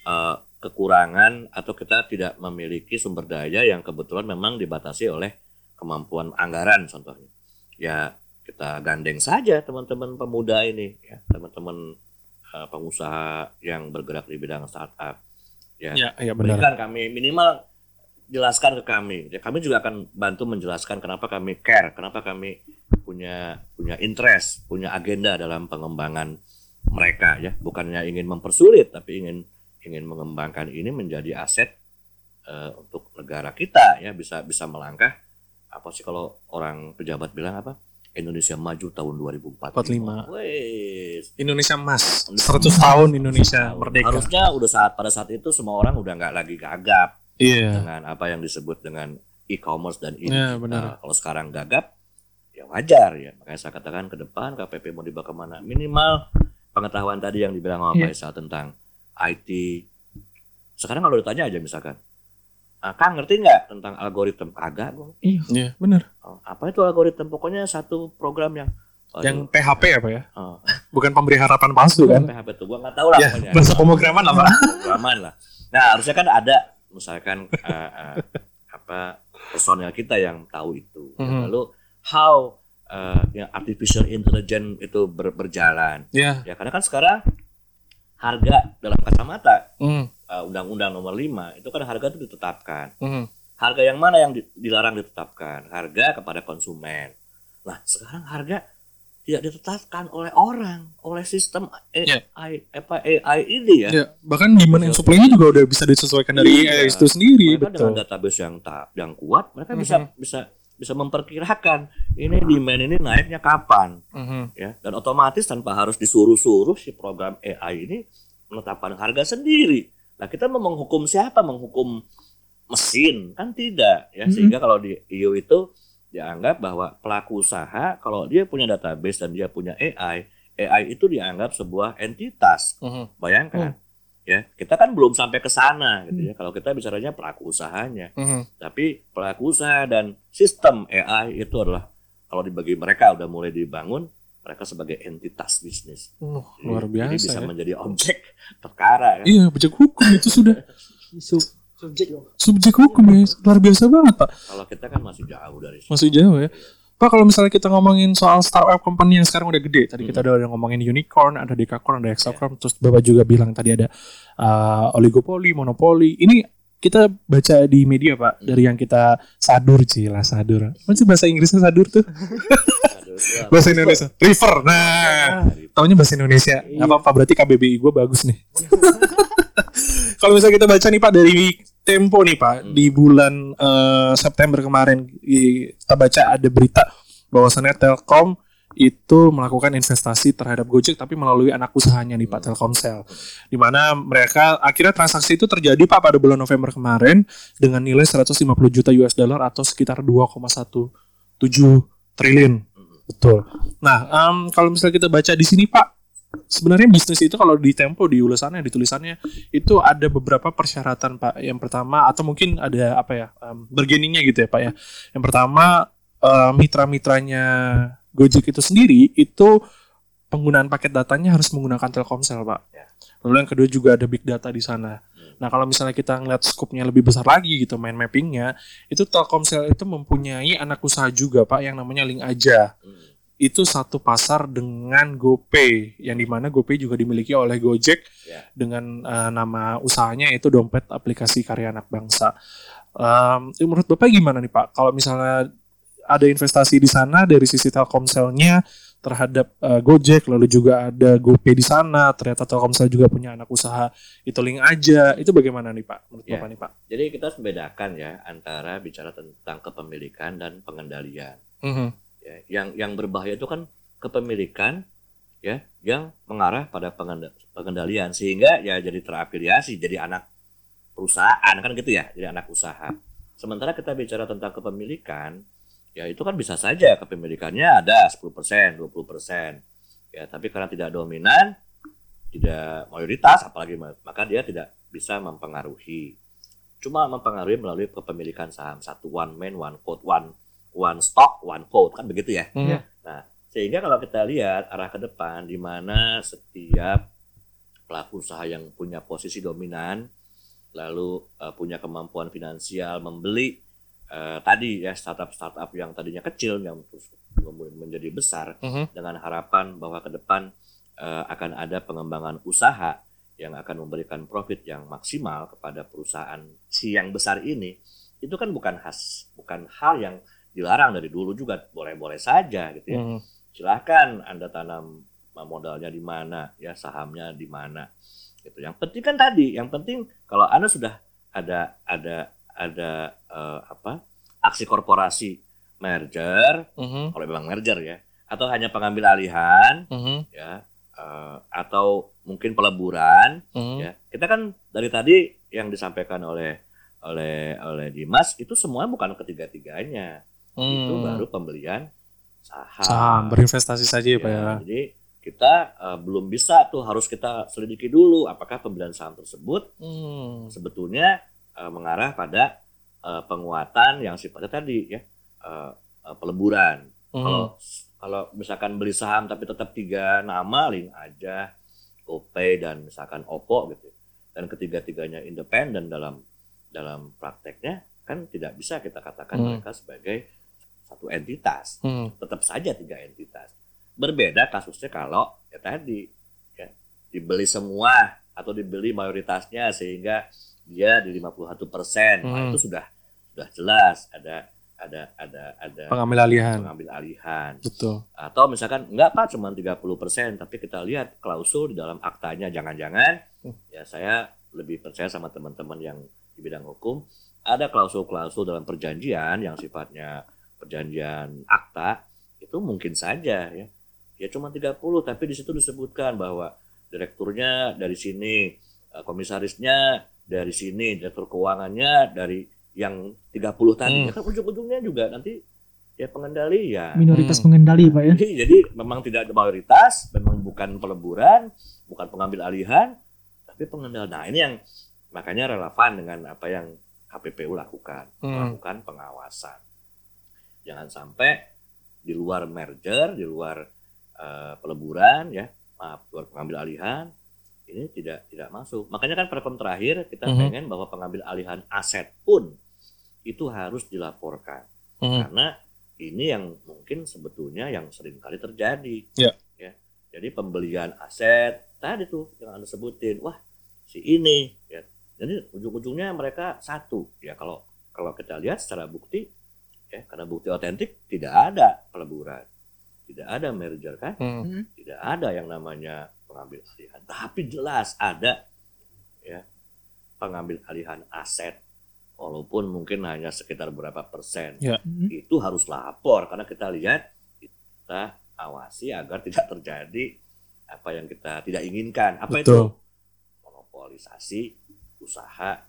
eh, kekurangan atau kita tidak memiliki sumber daya yang kebetulan memang dibatasi oleh kemampuan anggaran contohnya. Ya kita gandeng saja teman-teman pemuda ini ya teman-teman eh, pengusaha yang bergerak di bidang startup ya. Iya iya benar. Berikan kami minimal jelaskan ke kami. Ya kami juga akan bantu menjelaskan kenapa kami care kenapa kami punya punya interest punya agenda dalam pengembangan mereka ya. Bukannya ingin mempersulit tapi ingin ingin mengembangkan ini menjadi aset eh, untuk negara kita ya bisa bisa melangkah apa sih kalau orang pejabat bilang apa Indonesia maju tahun 2045 45. Wes. Indonesia emas 100 tahun Indonesia merdeka Harusnya udah saat pada saat itu semua orang udah nggak lagi gagap iya dengan apa yang disebut dengan e-commerce dan ini. Iya, benar. kalau sekarang gagap, ya wajar ya. Makanya saya katakan ke depan KPP mau dibawa ke mana? Minimal pengetahuan tadi yang dibilang sama. Pak Isa tentang IT. Sekarang kalau ditanya aja misalkan, ah, Kang ngerti nggak tentang algoritma? Kagak, gua. Iya. iya benar Oh, apa itu algoritma? Pokoknya satu program yang yang PHP ya pak ya oh, bukan pemberi harapan palsu kan PHP itu gua nggak tahu lah ya pokoknya. bahasa pemrograman lah pak Pemrograman lah. Nah harusnya kan ada misalkan eh, eh, apa personel kita yang tahu itu. Dan Mhm. Lalu how eh, yang artificial intelligence itu ber- berjalan. iya Ya karena kan sekarang harga dalam kacamata Mm, eh, Undang-Undang Nomor 5 itu kan harga itu ditetapkan. mm. Harga yang mana yang di- dilarang ditetapkan? Harga kepada konsumen. Nah sekarang harga tidak ditetapkan oleh orang, oleh sistem. AI, apa AI ini ya. Ya, bahkan demand and supply-nya juga udah bisa disesuaikan dari Iya. AI itu sendiri, mereka betul. dengan database yang ta- yang kuat mereka Mhm. bisa bisa bisa memperkirakan ini demand ini naiknya kapan. Mhm. ya dan otomatis tanpa harus disuruh-suruh si program AI ini menetapkan harga sendiri. Nah kita mau menghukum siapa? Menghukum mesin? Kan tidak ya. Mhm. sehingga kalau di EU itu dianggap bahwa pelaku usaha kalau dia punya database dan dia punya AI AI itu dianggap sebuah entitas. Mhm. bayangkan ya kita kan belum sampai ke sana gitu ya kalau kita bicaranya pelaku usahanya Mhm. tapi pelaku usaha dan sistem AI itu adalah kalau dibagi mereka udah mulai dibangun mereka sebagai entitas bisnis Uh, Jadi- luar jadi biasa bisa ya. menjadi objek perkara kan Iya, objek hukum itu sudah Sub subjek subjek hukum ya. Luar biasa banget, Pak. kalau kita kan masih jauh dari situ Masih jauh ya. Pak, kalau misalnya kita ngomongin soal startup company yang sekarang udah gede, tadi kita udah ngomongin unicorn, ada dekakorn, ada hexacorn, terus Bapak juga bilang tadi ada uh, oligopoli, monopoli. Ini kita baca di media, Pak, dari yang kita sadur, cila sadur. Apa sih bahasa Inggrisnya sadur tuh? Bahasa Indonesia. River. Nah, taunya bahasa Indonesia. Nggak apa-apa, berarti KBBI gue bagus nih. Kalau misalnya kita baca nih Pak dari Tempo nih Pak Hmm. di bulan eh, September kemarin kita baca ada berita bahwasannya Telkom itu melakukan investasi terhadap Gojek tapi melalui anak usahanya nih Pak Telkomsel. Di mana mereka akhirnya transaksi itu terjadi Pak pada bulan November kemarin dengan nilai 150 juta US dollar atau sekitar 2,17 triliun. Betul. Nah, em, kalau misalnya kita baca di sini Pak, sebenarnya bisnis itu kalau di Tempo di ulasannya di tulisannya itu ada beberapa persyaratan Pak. Yang pertama atau mungkin ada apa ya em, bergeningnya gitu ya Pak ya. Yang pertama eh, mitra-mitranya Gojek itu sendiri itu penggunaan paket datanya harus menggunakan Telkomsel Pak. Ya. Lalu yang kedua juga ada big data di sana. Nah kalau misalnya kita ngeliat skopnya lebih besar lagi gitu main mappingnya, itu Telkomsel itu mempunyai anak usaha juga Pak yang namanya Link Aja. Hmm. Itu satu pasar dengan GoPay yang di mana GoPay juga dimiliki oleh Gojek Ya. dengan eh, nama usahanya yaitu dompet aplikasi karya anak bangsa. Em, menurut bapak gimana nih pak? Kalau misalnya ada investasi di sana dari sisi Telkomselnya terhadap eh, Gojek, lalu juga ada GoPay di sana, ternyata Telkomsel juga punya anak usaha itu link aja, itu bagaimana nih pak? Menurut Ya. bapak nih pak? Jadi kita harus membedakan ya antara bicara tentang kepemilikan dan pengendalian. Mhm. Ya, yang yang berbahaya itu kan kepemilikan ya yang mengarah pada pengenda- pengendalian. Sehingga ya jadi terafiliasi jadi anak perusahaan kan gitu ya jadi anak usaha. Sementara kita bicara tentang kepemilikan ya itu kan bisa saja kepemilikannya ada 10% 20% ya tapi karena tidak dominan tidak mayoritas apalagi ma- maka dia tidak bisa mempengaruhi. Cuma mempengaruhi melalui kepemilikan saham satu one man one vote one one stock one vote kan begitu ya Mhm. Iya. sehingga kalau kita lihat arah ke depan di mana setiap pelaku usaha yang punya posisi dominan lalu eh, punya kemampuan finansial membeli eh, tadi ya startup-startup yang tadinya kecil yang terus menjadi besar Mhm. dengan harapan bahwa ke depan eh, akan ada pengembangan usaha yang akan memberikan profit yang maksimal kepada perusahaan si yang besar ini itu kan bukan khas bukan hal yang dilarang dari dulu juga boleh-boleh saja gitu ya Mhm. silahkan anda tanam modalnya di mana ya sahamnya di mana gitu yang penting kan tadi yang penting kalau anda sudah ada ada ada eh, apa aksi korporasi merger Mhm. kalau memang merger ya atau hanya pengambil alihan Mhm. ya eh, atau mungkin peleburan Mhm. ya kita kan dari tadi yang disampaikan oleh oleh oleh Dimas itu semuanya bukan ketiga-tiganya itu Hmm. baru pembelian saham. saham berinvestasi saja ya, Pak ya. Ya, Jadi kita eh, belum bisa tuh harus kita selidiki dulu apakah pembelian saham tersebut Hmm. sebetulnya eh, mengarah pada eh, penguatan yang sifatnya tadi ya eh, eh, peleburan. Hmm. Kalau kalau misalkan beli saham tapi tetap tiga nama link aja GoPay dan misalkan Oppo gitu. Dan ketiga-tiganya independen dalam dalam prakteknya kan tidak bisa kita katakan Hmm. mereka sebagai satu entitas Hmm. tetap saja tiga entitas. Berbeda kasusnya kalau ya tadi ya dibeli semua atau dibeli mayoritasnya sehingga dia di 51 persen, Hmm. itu sudah sudah jelas ada ada ada ada pengambil alihan pengambil alihan betul atau misalkan enggak pak cuma 30 persen tapi kita lihat klausul di dalam aktanya jangan-jangan Hmm. ya saya lebih percaya sama teman-teman yang di bidang hukum ada klausul-klausul dalam perjanjian yang sifatnya perjanjian akta itu mungkin saja ya ya cuma 30 tapi di situ disebutkan bahwa direkturnya dari sini eh, komisarisnya dari sini direktur keuangannya dari yang 30 tadi Hmm. ya kan ujung-ujungnya juga nanti ya pengendalian minoritas Hmm. pengendali pak ya jadi, jadi memang tidak ada mayoritas, memang bukan peleburan, bukan pengambil alihan, tapi pengendalian. Nah ini yang makanya relevan dengan apa yang KPPU lakukan, Hmm. melakukan pengawasan. Jangan sampai di luar merger, di luar eh, peleburan, ya, maaf, luar pengambil alihan, ini tidak tidak masuk. Makanya kan perkom terakhir kita Mhm. pengen bahwa pengambil alihan aset pun itu harus dilaporkan Hmm. karena ini yang mungkin sebetulnya yang sering kali terjadi. Ya. Ya. Jadi pembelian aset tadi tuh yang anda sebutin, wah si ini, ya. Jadi ujung-ujungnya mereka satu, ya kalau kalau kita lihat secara bukti, ya karena bukti otentik tidak ada peleburan, tidak ada merger kan, Hmm. tidak ada yang namanya pengambil alihan, tapi jelas ada ya pengambil alihan aset, walaupun mungkin hanya sekitar berapa persen Hmm. itu harus lapor karena kita lihat kita awasi agar tidak terjadi apa yang kita tidak inginkan. Apa itu? betul Monopolisasi usaha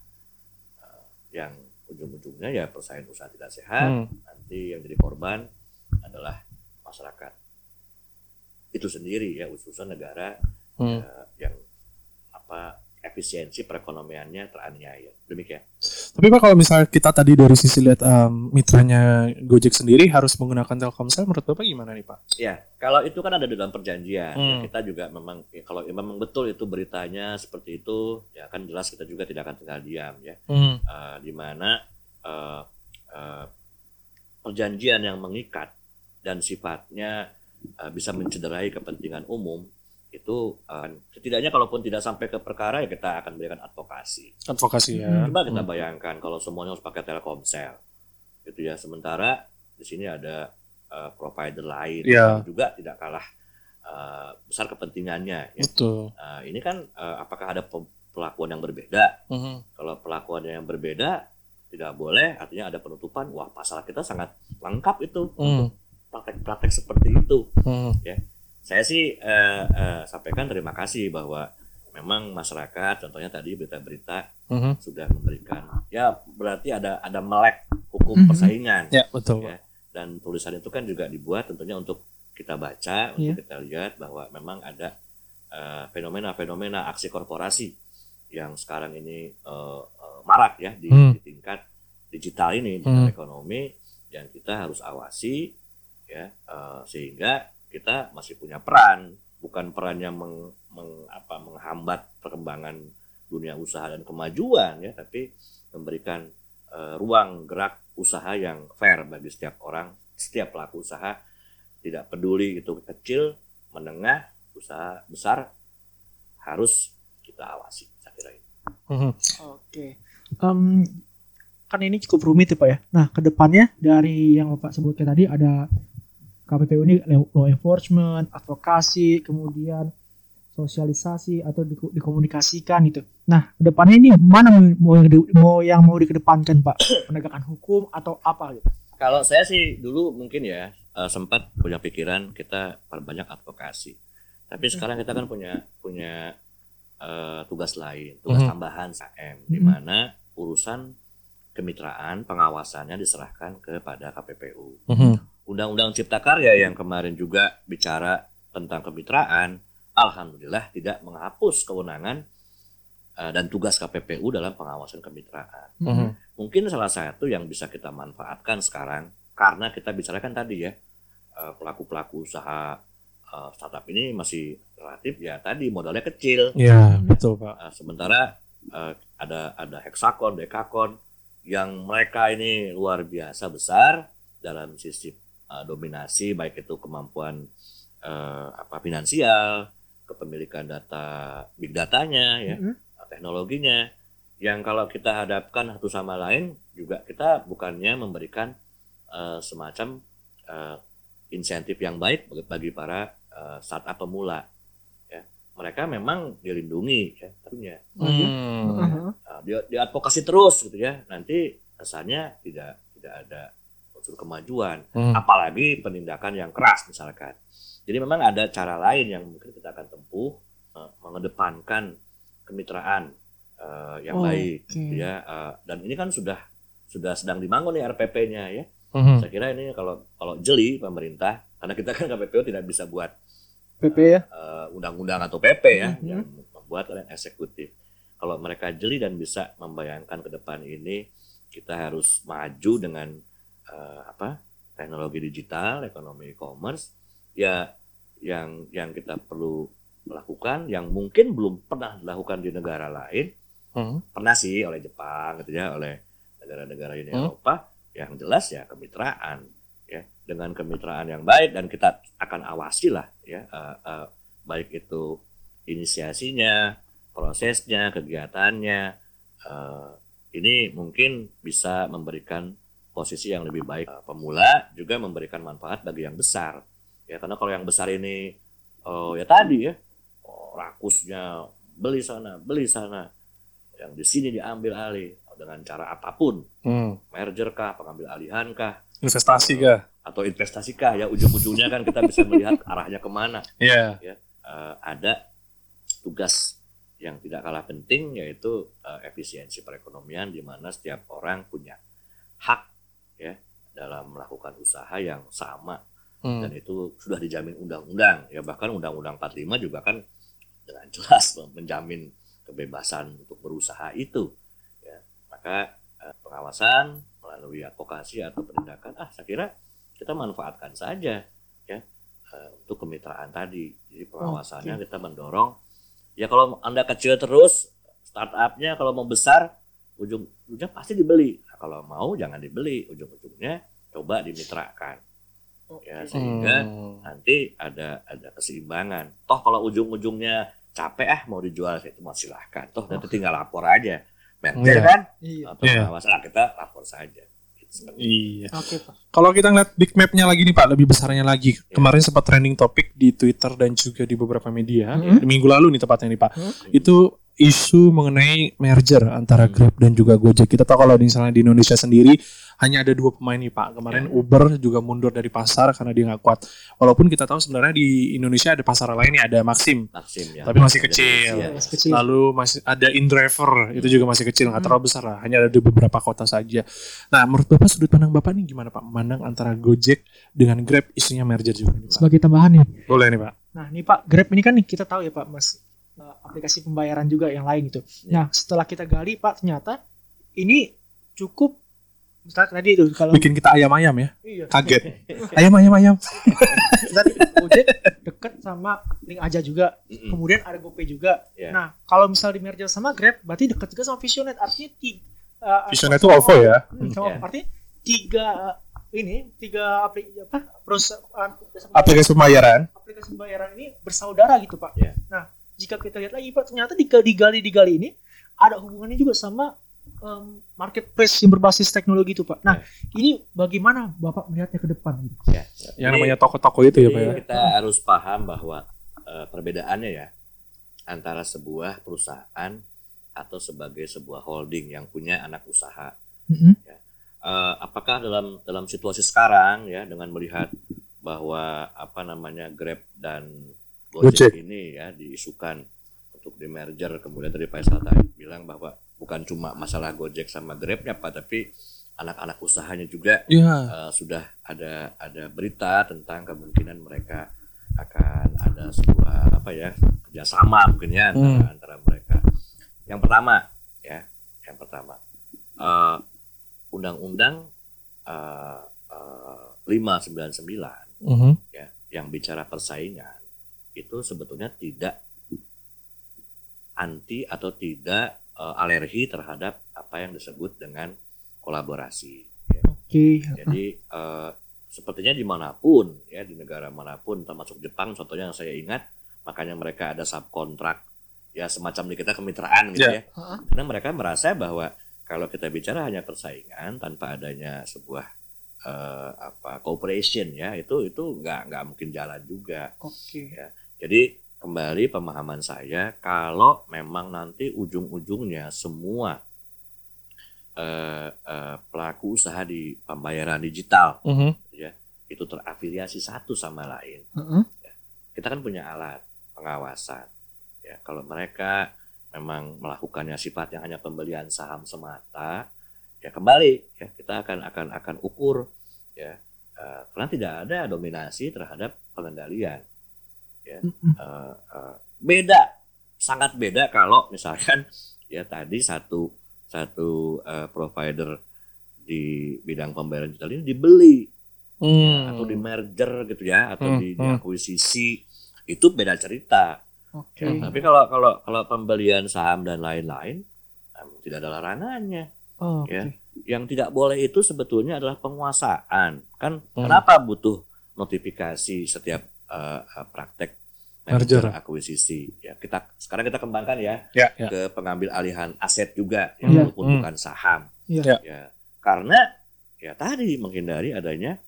eh, yang ujung-ujungnya ya persaingan usaha tidak sehat. Hmm. Nanti yang jadi korban adalah masyarakat. Itu sendiri ya ususan negara Hmm. eh, yang apa efisiensi perekonomiannya teraniaya. Demikian. Tapi Pak kalau misalnya kita tadi dari sisi lihat um, mitranya Gojek sendiri harus menggunakan Telkomsel, menurut Bapak gimana nih Pak? Ya, kalau itu kan ada di dalam perjanjian. Ya, Hmm. kita juga memang ya, kalau ya memang betul itu beritanya seperti itu, ya kan jelas kita juga tidak akan tinggal diam ya. Hmm. Eh, di mana eh, eh, perjanjian yang mengikat dan sifatnya bisa mencederai kepentingan umum itu eh, setidaknya kalaupun tidak sampai ke perkara ya kita akan berikan advokasi. Advokasi ya. Coba kita bayangkan kalau semuanya harus pakai Telkomsel, gitu ya. Sementara di sini ada eh, provider lain Iya. yang juga tidak kalah eh, besar kepentingannya. Ya. Betul. Nah, ini kan eh, apakah ada pe- perlakuan yang berbeda? Mhm. Kalau perlakuannya yang berbeda tidak boleh, artinya ada penutupan. Wah, pasal kita sangat lengkap itu Hmm. praktek-praktek seperti itu. Hmm. Saya sih eh, eh, sampaikan terima kasih bahwa memang masyarakat, contohnya tadi berita-berita Mhm. sudah memberikan, ya berarti ada ada melek hukum Mhm. persaingan Ya betul. Ya. dan tulisan itu kan juga dibuat tentunya untuk kita baca, Iya. untuk kita lihat bahwa memang ada eh, fenomena-fenomena aksi korporasi yang sekarang ini eh, eh, marak ya di, Hmm. di tingkat digital ini, digital Hmm. ekonomi yang kita harus awasi ya eh, sehingga kita masih punya peran, bukan peran yang meng, meng- apa, menghambat perkembangan dunia usaha dan kemajuan ya, tapi memberikan eh, ruang gerak usaha yang fair bagi setiap orang, setiap pelaku usaha tidak peduli itu kecil, menengah, usaha besar harus kita awasi. Saya kira itu. Mhm. Oke. Em, kan ini cukup rumit ya Pak ya. Nah, ke depannya dari yang Bapak sebutkan tadi ada KPPU ini law enforcement, advokasi, kemudian sosialisasi atau di- dikomunikasikan gitu. Nah, ke depannya ini mana mau, mau, mau yang mau dikedepankan Pak? Penegakan hukum atau apa gitu? Kalau saya sih dulu mungkin ya eh, sempat punya pikiran kita perbanyak advokasi. Tapi sekarang kita kan punya punya eh, tugas lain, tugas Mhm. tambahan SAM di mana urusan kemitraan pengawasannya diserahkan kepada KPPU. Mhm. Undang-Undang Cipta Karya yang kemarin juga bicara tentang kemitraan, alhamdulillah tidak menghapus kewenangan eh, dan tugas KPPU dalam pengawasan kemitraan. Mhm. Mungkin salah satu yang bisa kita manfaatkan sekarang karena kita bicarakan tadi ya eh, pelaku-pelaku usaha eh, startup ini masih relatif ya tadi modalnya kecil. Ya betul Pak. Sementara ada ada hexakon, dekakon yang mereka ini luar biasa besar dalam sisi eh, dominasi baik itu kemampuan eh, apa finansial, kepemilikan data big datanya ya, Mhm. teknologinya. Yang kalau kita hadapkan satu sama lain juga kita bukannya memberikan eh, semacam eh, insentif yang baik bagi, bagi para eh, startup pemula ya. Mereka memang dilindungi ya tentunya. Hmm. Nah, dia diadvokasi terus gitu ya. Nanti kesannya tidak tidak ada unsur kemajuan Hmm. apalagi penindakan yang keras misalkan jadi memang ada cara lain yang mungkin kita akan tempuh eh, mengedepankan kemitraan eh, yang Oh, baik oke. gitu ya Eh, dan ini kan sudah sudah sedang dibangun nih RPP-nya ya Mhm. saya kira ini kalau kalau jeli pemerintah karena kita kan KPPU tidak bisa buat PP ya. eh, undang-undang atau PP ya Mhm. yang membuat oleh eksekutif. Kalau mereka jeli dan bisa membayangkan ke depan ini kita harus maju dengan eh, apa teknologi digital, ekonomi e-commerce, ya yang yang kita perlu lakukan yang mungkin belum pernah dilakukan di negara lain Mhm. pernah sih oleh Jepang gitu ya oleh negara-negara Uni Hmm. Eropa yang jelas ya kemitraan ya dengan kemitraan yang baik dan kita akan awasi lah ya eh, eh, baik itu inisiasinya prosesnya kegiatannya eh, ini mungkin bisa memberikan posisi yang lebih baik. Eh, pemula juga memberikan manfaat bagi yang besar. Ya karena kalau yang besar ini oh ya tadi ya oh, rakusnya beli sana beli sana. Yang di sini diambil alih dengan cara apa pun. Hmm. merger kah pengambil alihan kah? Investasi kah? atau investasi kah? Ya ujung-ujungnya kan kita bisa melihat arahnya ke mana. Iya. Eh, ada tugas yang tidak kalah penting yaitu eh, efisiensi perekonomian di mana setiap orang punya hak ya dalam melakukan usaha yang sama. Hmm. dan itu sudah dijamin undang-undang ya bahkan undang-undang 45 juga kan dengan jelas menjamin kebebasan untuk berusaha itu ya. Maka eh, pengawasan melalui advokasi atau penindakan ah saya kira kita manfaatkan saja ya eh, untuk kemitraan tadi. Jadi pengawasannya kita mendorong. Ya kalau anda kecil terus startupnya kalau mau besar ujung-ujungnya pasti dibeli nah, kalau mau jangan dibeli ujung-ujungnya coba dimitrakan ya Oke. sehingga Hmm. nanti ada ada keseimbangan. Toh kalau ujung-ujungnya capek ah mau dijual itu mau silahkan. Toh nanti tinggal lapor aja. Merger Iya. kan Iya. atau pengawasan nah, kita lapor saja. Gitu. Iya. Oke pak. Kalau kita ngeliat big map-nya lagi nih Pak, lebih besarnya lagi. Iya. Kemarin sempat trending topik di Twitter dan juga di beberapa media. Mhm. Minggu lalu nih tepatnya nih Pak. Hmm. Itu isu mengenai merger antara Hmm. Grab dan juga Gojek. Kita tahu kalau di misalnya di Indonesia sendiri hanya ada dua pemain nih Pak. Kemarin Ya. Uber juga mundur dari pasar karena dia nggak kuat. Walaupun kita tahu sebenarnya di Indonesia ada pasar lain nih ada Maxim. Maxim ya. Tapi masih kecil. iya. Masih kecil. Lalu masih ada InDriver, itu juga masih kecil, nggak Hmm. terlalu besar lah, hanya ada di beberapa kota saja. Nah, menurut Bapak sudut pandang Bapak nih gimana Pak memandang antara Gojek dengan Grab isunya merger juga nih, Pak? Sebagai tambahan nih. Boleh nih Pak. Nah, ini Pak, Grab ini kan nih kita tahu ya Pak, Mas, eh, aplikasi pembayaran juga yang lain gitu. Iya. Nah, setelah kita gali Pak, ternyata ini cukup misalnya tadi itu kalau Bikin kita ayam-ayam ya, iya, kaget. ayam ayam ayam. tadi Gojek deket sama link aja juga. Mm-mm. Kemudian ada GoPay juga. Iya. Nah, kalau misal di merger sama Grab, berarti deket juga sama Visionet. Artinya tiga Visionet itu OVO ya. Hmm, sama- Iya. Artinya tiga eh, ini tiga aplikasi apa perusahaan Aplikasi pembayaran. aplikasi pembayaran ini bersaudara gitu pak. Iya. Nah jika kita lihat lagi pak ternyata di digali digali ini ada hubungannya juga sama em, marketplace yang berbasis teknologi itu pak. Nah ini bagaimana bapak melihatnya ke depan? Gitu? Ya. Yang Jadi- namanya toko-toko itu ya Pak ya. Kita harus paham bahwa eh, perbedaannya ya antara sebuah perusahaan atau sebagai sebuah holding yang punya anak usaha. Mm-mm. Eh, apakah dalam dalam situasi sekarang ya dengan melihat bahwa apa namanya Grab dan Gojek, Gojek. ini ya diisukan untuk di merger kemudian tadi Pak Isla tadi bilang bahwa bukan cuma masalah Gojek sama Grabnya Pak tapi anak-anak usahanya juga Iya. eh, sudah ada ada berita tentang kemungkinan mereka akan ada sebuah apa ya kerjasama mungkin ya antara, Hmm. antara mereka. Yang pertama ya, yang pertama eh, undang-undang eh, eh, 599 Mhm. ya yang bicara persaingan itu sebetulnya tidak anti atau tidak eh, alergi terhadap apa yang disebut dengan kolaborasi. ya. Oke. Jadi eh, sepertinya di mana pun ya di negara mana pun termasuk Jepang contohnya yang saya ingat makanya mereka ada subkontrak ya semacam di kita kemitraan gitu Ya. ya karena mereka merasa bahwa kalau kita bicara hanya persaingan tanpa adanya sebuah eh, apa cooperation ya itu itu nggak nggak mungkin jalan juga Oke. Jadi kembali pemahaman saya kalau memang nanti ujung-ujungnya semua eh, eh, pelaku usaha di pembayaran digital Mhm. itu terafiliasi satu sama lain. Heeh. Kita kan punya alat pengawasan. Ya, kalau mereka memang melakukannya sifatnya hanya pembelian saham semata, ya kembali ya kita akan akan akan ukur ya eh, karena tidak ada dominasi terhadap pengendalian. Ya, eh, eh, beda sangat beda kalau misalkan ya tadi satu satu eh, provider di bidang pembayaran digital ini dibeli Hmm. atau di merger gitu ya atau Hmm, di, hmm. diakuisisi itu beda cerita. Oke. Ya, tapi kalau kalau kalau pembelian saham dan lain-lain tidak ada larangannya. Oh, oke. Ya. Yang tidak boleh itu sebetulnya adalah penguasaan. Kan Hmm. kenapa butuh notifikasi setiap eh, eh, praktek merger akuisisi? Ya kita sekarang kita kembangkan ya Ya, ya. ke pengambil alihan aset juga ya, Iya. walaupun Hmm. bukan saham. Iya. Ya, karena ya tadi menghindari adanya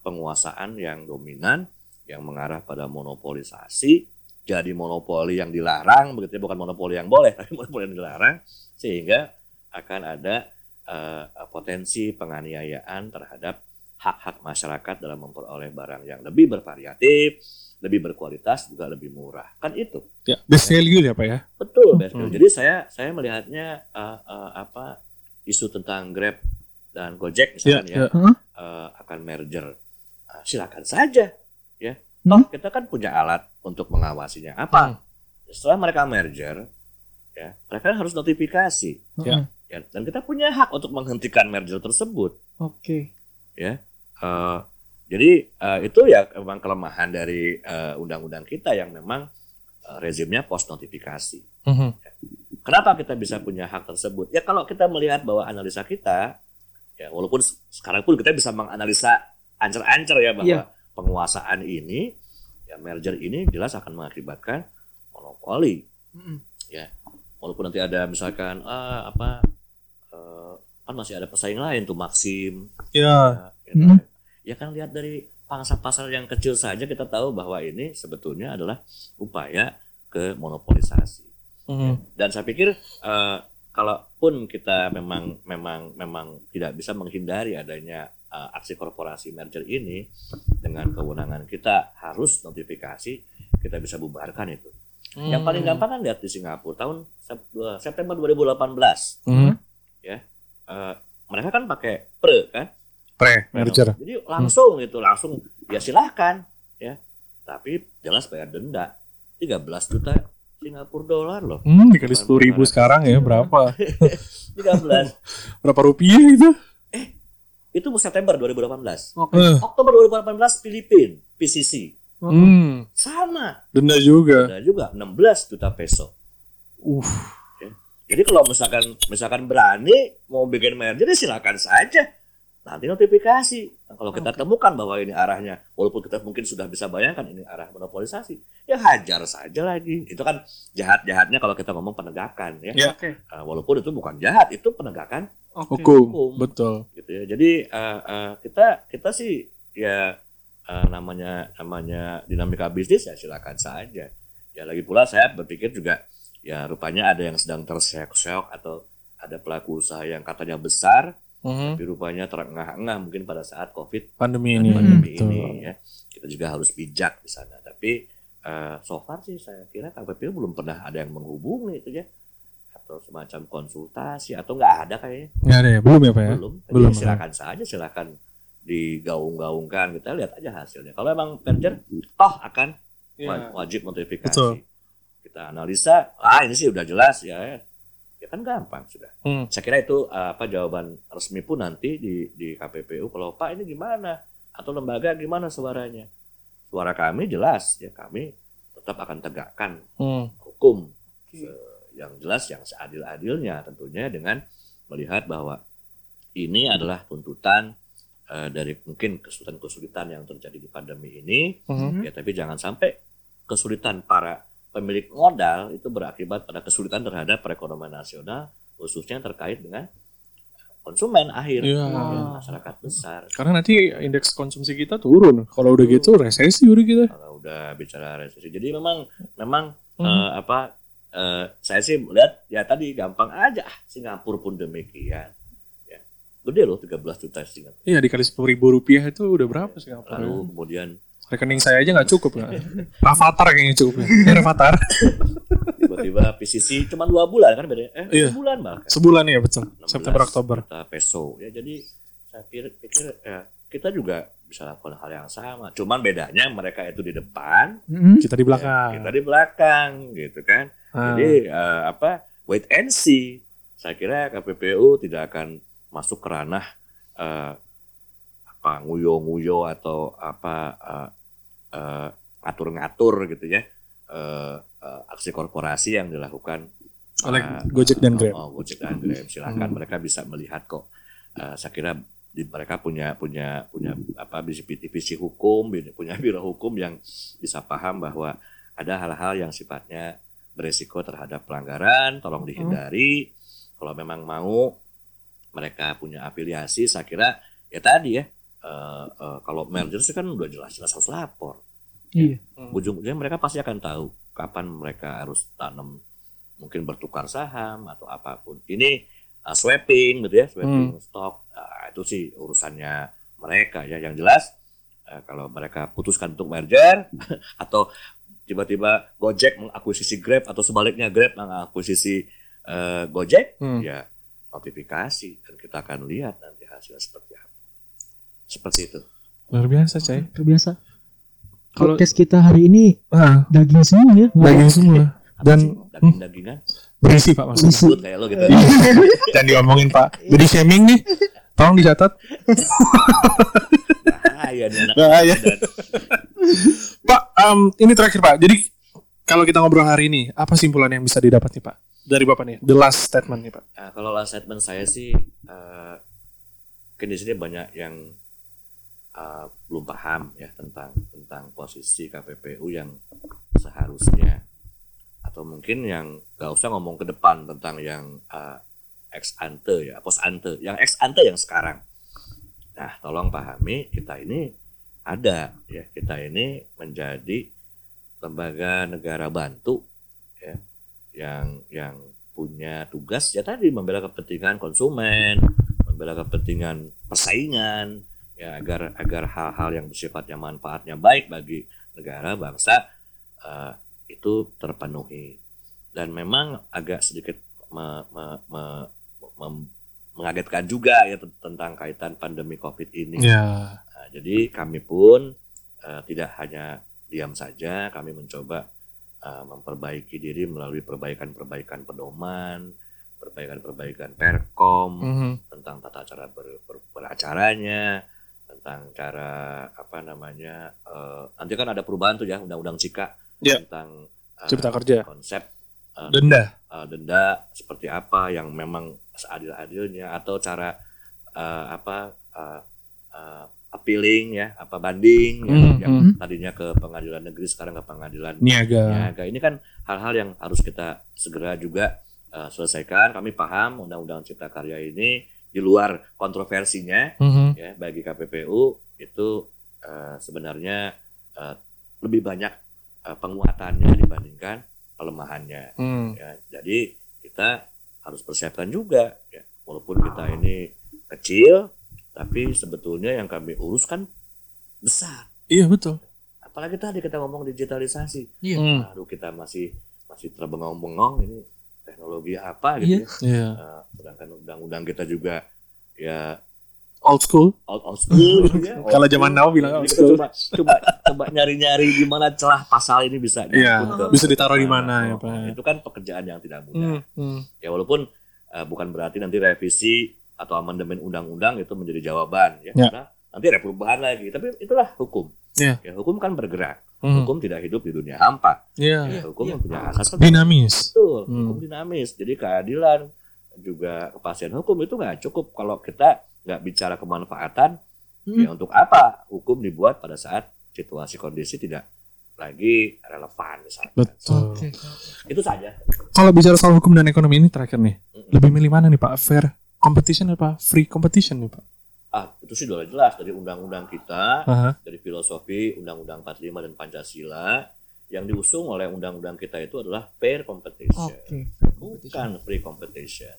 penguasaan yang dominan yang mengarah pada monopolisasi, jadi monopoli yang dilarang, begitu ya, bukan monopoli yang boleh, tapi monopoli yang dilarang, sehingga akan ada eh, potensi penganiayaan terhadap hak-hak masyarakat dalam memperoleh barang yang lebih bervariatif, lebih berkualitas, juga lebih murah. Kan itu. Ya, best value ya Pak ya. Betul, Best Hmm. Jadi saya saya melihatnya eh, eh, apa isu tentang Grab dan Gojek misalkan Ya, ya, eh, akan merger. Eh, silakan saja, ya. Hmm. Toh kita kan punya alat untuk mengawasinya. Apa? Setelah mereka merger, ya mereka harus notifikasi, Heeh. ya. Dan kita punya hak untuk menghentikan merger tersebut. Oke. Eh, jadi eh, itu ya memang kelemahan dari eh, undang-undang kita yang memang eh, rezimnya post notifikasi. Mhm. Kenapa kita bisa punya hak tersebut? Ya kalau kita melihat bahwa analisa kita, ya walaupun se- sekarang pun kita bisa menganalisa ancer-ancer ya bahwa Iya. penguasaan ini ya merger ini jelas akan mengakibatkan monopoli Mm-mm. walaupun nanti ada misalkan ah, apa eh, kan masih ada pesaing lain tuh Maxim Ya. ya, ya Hmm. Ya kan lihat dari pangsa pasar yang kecil saja kita tahu bahwa ini sebetulnya adalah upaya ke monopolisasi Hmm. dan saya pikir eh, kalaupun kita memang memang memang tidak bisa menghindari adanya eh, aksi korporasi merger ini dengan kewenangan kita harus notifikasi kita bisa bubarkan itu yang paling Hmm. gampang kan lihat di Singapura tahun September 2018 Hmm. eh, mereka kan pakai pre kan Pre. Merger. jadi langsung itu langsung ya silahkan ya. Tapi jelas bayar denda. 13 juta Singapura dolar loh. Hmm, dikali sepuluh ribu sekarang ya berapa? 13 Berapa rupiah itu? itu September 2018 Oke. Eh, Oktober 2018 Filipina PCC hmm, sama. Denda juga. ada juga 16 juta peso. Uh, jadi kalau misalkan misalkan berani mau bikin merger ya silakan saja nanti notifikasi Nah, kalau kita temukan bahwa ini arahnya walaupun kita mungkin sudah bisa bayangkan ini arah monopolisasi ya hajar saja lagi itu kan jahat jahatnya kalau kita ngomong penegakan ya Ya. Oke. Uh, walaupun itu bukan jahat itu penegakan Oke. hukum, Hukum. betul. gitu ya jadi uh, uh, kita kita sih ya uh, namanya namanya dinamika bisnis ya silakan saja ya lagi pula saya berpikir juga ya rupanya ada yang sedang terseok-seok atau ada pelaku usaha yang katanya besar Hmm. tapi rupanya terengah-engah mungkin pada saat covid Pandemi ini. pandemi betul. ini ya. Kita juga harus bijak di sana. Tapi uh, so far sih saya kira KPPU belum pernah ada yang menghubungi itu ya. Atau semacam konsultasi atau nggak ada kayaknya. Nggak ada ya, belum ya pak ya? belum. Jadi Belum, silakan saja silakan digaung-gaungkan. Kita lihat aja hasilnya. Kalau emang merger toh akan wa- wajib notifikasi. Betul. kita analisa ah ini sih udah jelas ya ya kan gampang sudah Hmm. saya kira itu uh, apa jawaban resmi pun nanti di di KPPU kalau Pak ini gimana atau lembaga gimana suaranya suara kami jelas ya kami tetap akan tegakkan Hmm. hukum se- yang jelas yang seadil-adilnya tentunya dengan melihat bahwa ini adalah tuntutan eh, dari mungkin kesulitan-kesulitan yang terjadi di pandemi ini Hmm. ya tapi jangan sampai kesulitan para pemilik modal itu berakibat pada kesulitan terhadap perekonomian nasional khususnya terkait dengan konsumen akhir Iya. ya, masyarakat besar Karena nanti indeks konsumsi kita turun. Kalau udah gitu resesi udah kita. kalau udah bicara resesi jadi memang memang Hmm. eh, apa eh, saya sih melihat ya tadi gampang aja Singapura pun demikian ya gede loh 13 juta Singapura Iya dikali sepuluh ribu rupiah itu udah berapa sih Singapura? lalu kemudian Rekening saya aja nggak cukup nggak? Rafathar kayaknya cukup. Ya, Rafathar. tiba-tiba PCC cuma dua bulan kan bedanya eh Iya. dua bulan bahkan Sebulan ya betul. 16 September Oktober. peso ya jadi saya pikir, pikir ya, kita juga bisa lakukan hal yang sama cuman bedanya mereka itu di depan Mm-mm. Kita di belakang. kita di belakang gitu kan Ah. jadi eh, apa wait and see saya kira KPPU tidak akan masuk ke ranah eh, apa nguyo-nguyo atau apa eh, ngatur-ngatur gitu ya eh, eh, aksi korporasi yang dilakukan oleh eh, Gojek dan Grab. Oh, Gojek dan Grab. Silakan Hmm. mereka bisa melihat kok. Eh, saya kira di, mereka punya punya punya apa visi visi hukum, punya biro hukum yang bisa paham bahwa ada hal-hal yang sifatnya beresiko terhadap pelanggaran, tolong dihindari. Kalau memang mau mereka punya afiliasi, saya kira ya tadi ya. Eh, eh, kalau merger sih kan udah jelas-jelas harus lapor. Iya. ujung-ujungnya mereka pasti akan tahu kapan mereka harus tanam mungkin bertukar saham atau apa pun. Ini uh, swapping gitu ya swapping stok uh, itu sih urusannya mereka ya. Yang jelas uh, kalau mereka putuskan untuk merger atau tiba-tiba Gojek mengakuisisi Grab atau sebaliknya Grab mengakuisisi uh, Gojek Hmm. ya notifikasi. Dan kita akan lihat nanti hasilnya seperti apa seperti itu Luar biasa, Cai. Terbiasa. Kalau- Podcast kita hari ini Ah, daging semua ya. daging semua. Dan sih daging-dagingan berisi Pak maksudnya. Berisi. Kayak lo gitu Dan diomongin Pak. Body shaming nih. Tolong dicatat. bahaya nih anak Bahaya. Dan Pak, em, ini terakhir Pak. Jadi kalau kita ngobrol hari ini, apa simpulan yang bisa didapat nih Pak? Dari Bapak nih, the last statement nih Pak. Nah, kalau last statement saya sih, eh mungkin di sini banyak yang uh, belum paham ya tentang tentang posisi KPPU yang seharusnya. Atau mungkin yang nggak usah ngomong ke depan tentang yang uh, ex ante ya pos ante yang ex ante yang sekarang. Nah tolong pahami kita ini ada ya kita ini menjadi lembaga negara bantu ya yang yang punya tugas ya tadi membela kepentingan konsumen membela kepentingan persaingan ya agar agar hal-hal yang bersifatnya manfaatnya baik bagi negara bangsa uh, itu terpenuhi dan memang agak sedikit me, me, me, mem- mengagetkan juga ya tentang kaitan pandemi covid ini Ya. Nah, jadi kami pun eh, tidak hanya diam saja, kami mencoba eh, memperbaiki diri melalui perbaikan-perbaikan pedoman, perbaikan-perbaikan perkom Mhm. tentang tata cara ber, ber- beracaranya, tentang cara apa namanya eh, nanti kan ada perubahan tuh ya undang-undang Cika Ya. tentang eh, Cipta kerja. konsep eh, Denda. uh, denda seperti apa yang memang seadil-adilnya atau cara uh, apa uh, uh, appealing ya apa banding ya, Hmm, yang hmm. tadinya ke pengadilan negeri sekarang ke pengadilan Niaga. niaga ini kan hal-hal yang harus kita segera juga uh, selesaikan kami paham undang-undang cipta karya ini di luar kontroversinya Mhm. ya bagi KPPU itu uh, sebenarnya uh, lebih banyak uh, penguatannya dibandingkan pelemahannya Hmm. ya jadi kita harus persiapkan juga ya walaupun kita ini kecil tapi sebetulnya yang kami urus kan besar Iya betul. apalagi tadi kita ngomong digitalisasi Iya. Hmm. aduh kita masih masih terbengong-bengong ini teknologi apa gitu ya Iya. Eh, sedangkan undang-undang kita juga ya Old school. old, old school gitu ya Kalau zaman now bilang old school. coba coba coba nyari-nyari di mana celah pasal ini bisa Iya, nyangkut ke- bisa ditaruh di mana ya, Pak. itu kan pekerjaan yang tidak mudah Hmm. Hmm. ya walaupun eh, bukan berarti nanti revisi atau amandemen undang-undang itu menjadi jawaban ya, Ya. Karena nanti ada perubahan lagi tapi itulah hukum Ya. ya hukum kan bergerak Hmm. hukum tidak hidup di dunia hampa Iya. Ya, hukum yang punya asas kan Dinamis. betul Hmm. hukum dinamis jadi keadilan juga kepastian hukum itu nggak cukup kalau kita nggak bicara kemanfaatan Hmm. ya untuk apa hukum dibuat pada saat situasi kondisi tidak lagi relevan misalnya Betul. Oke. itu saja Kalau bicara soal hukum dan ekonomi ini terakhir nih, Mm-mm. lebih milih mana nih Pak? Fair competition apa free competition nih Pak? Ah itu sih sudah jelas dari undang-undang kita Aha. dari filosofi Undang-Undang 45 dan Pancasila yang diusung oleh undang-undang kita itu adalah fair competition, Oke. bukan free competition.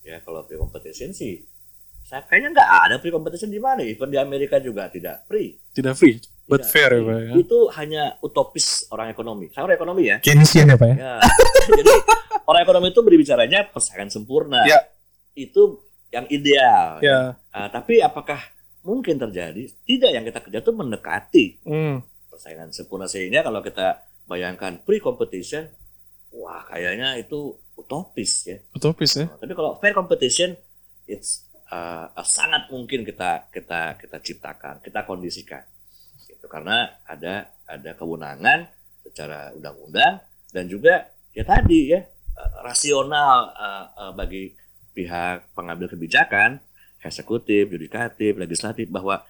Ya kalau free competition sih, saya kayaknya nggak ada free competition di mana. Even di Amerika juga tidak free. Tidak free, but Tidak fair ya free. Pak ya. Itu hanya utopis orang ekonomi. Saya orang ekonomi ya. Keynesian ya Pak ya? Ya. Jadi orang ekonomi itu berbicaranya persaingan sempurna. Ya. Itu yang ideal. Ya. Ah, tapi apakah mungkin terjadi? Tidak yang kita kerja itu mendekati Hmm. persaingan sempurna sehingga kalau kita bayangkan pre competition wah kayaknya itu utopis ya Utopis ya. tapi kalau fair competition it's uh, uh, sangat mungkin kita kita kita ciptakan kita kondisikan gitu karena ada ada kewenangan secara undang-undang dan juga ya tadi ya uh, rasional uh, uh, bagi pihak pengambil kebijakan eksekutif yudikatif legislatif bahwa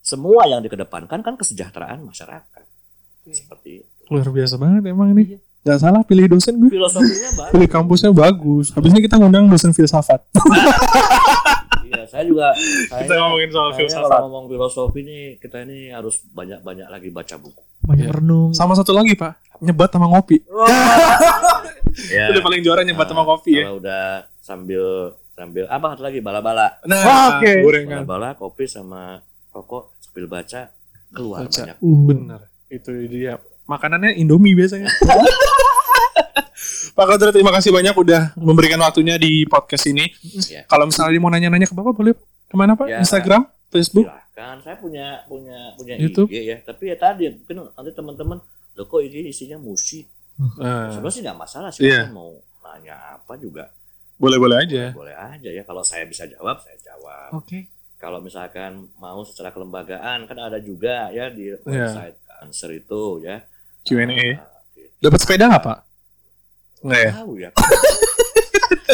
semua yang dikedepankan kan kesejahteraan masyarakat seperti itu. Luar biasa banget emang nih. Gak salah pilih dosen gue. filosofinya bagus Pilih kampusnya bagus. Habisnya kita ngundang dosen filsafat. iya saya juga saya, Kita ngomongin soal filsafat. kalau ngomong filosofi nih kita ini harus banyak-banyak lagi baca buku Banyak Iya. renung. Sama satu lagi Pak, nyebat sama ngopi. ya Itu paling juara nyebat sama kopi ya. kalau udah sambil sambil apa satu lagi bala-bala Nah, Oke. gorengan. bala-bala kopi sama rokok sambil baca keluar Baca. banyak Uh. Bener. Itu dia. Makanannya Indomie biasanya. Pak Kodrat, terima kasih banyak udah memberikan waktunya di podcast ini. Ya. Kalau misalnya mau nanya-nanya ke Bapak boleh ke mana Pak? Ya. Instagram, Facebook? silahkan saya punya punya punya YouTube? IG ya tapi ya tadi mungkin nanti teman-teman lo kok IG isinya musik Nah, sebenarnya sih nggak masalah sih Iya. mau nanya apa juga boleh-boleh aja. boleh aja ya kalau saya bisa jawab saya jawab Oke. kalau misalkan mau secara kelembagaan kan ada juga ya di Iya. website answer itu ya Q&A. Ah, gitu. Dapat sepeda nggak Pak? Nggak ya? tahu ya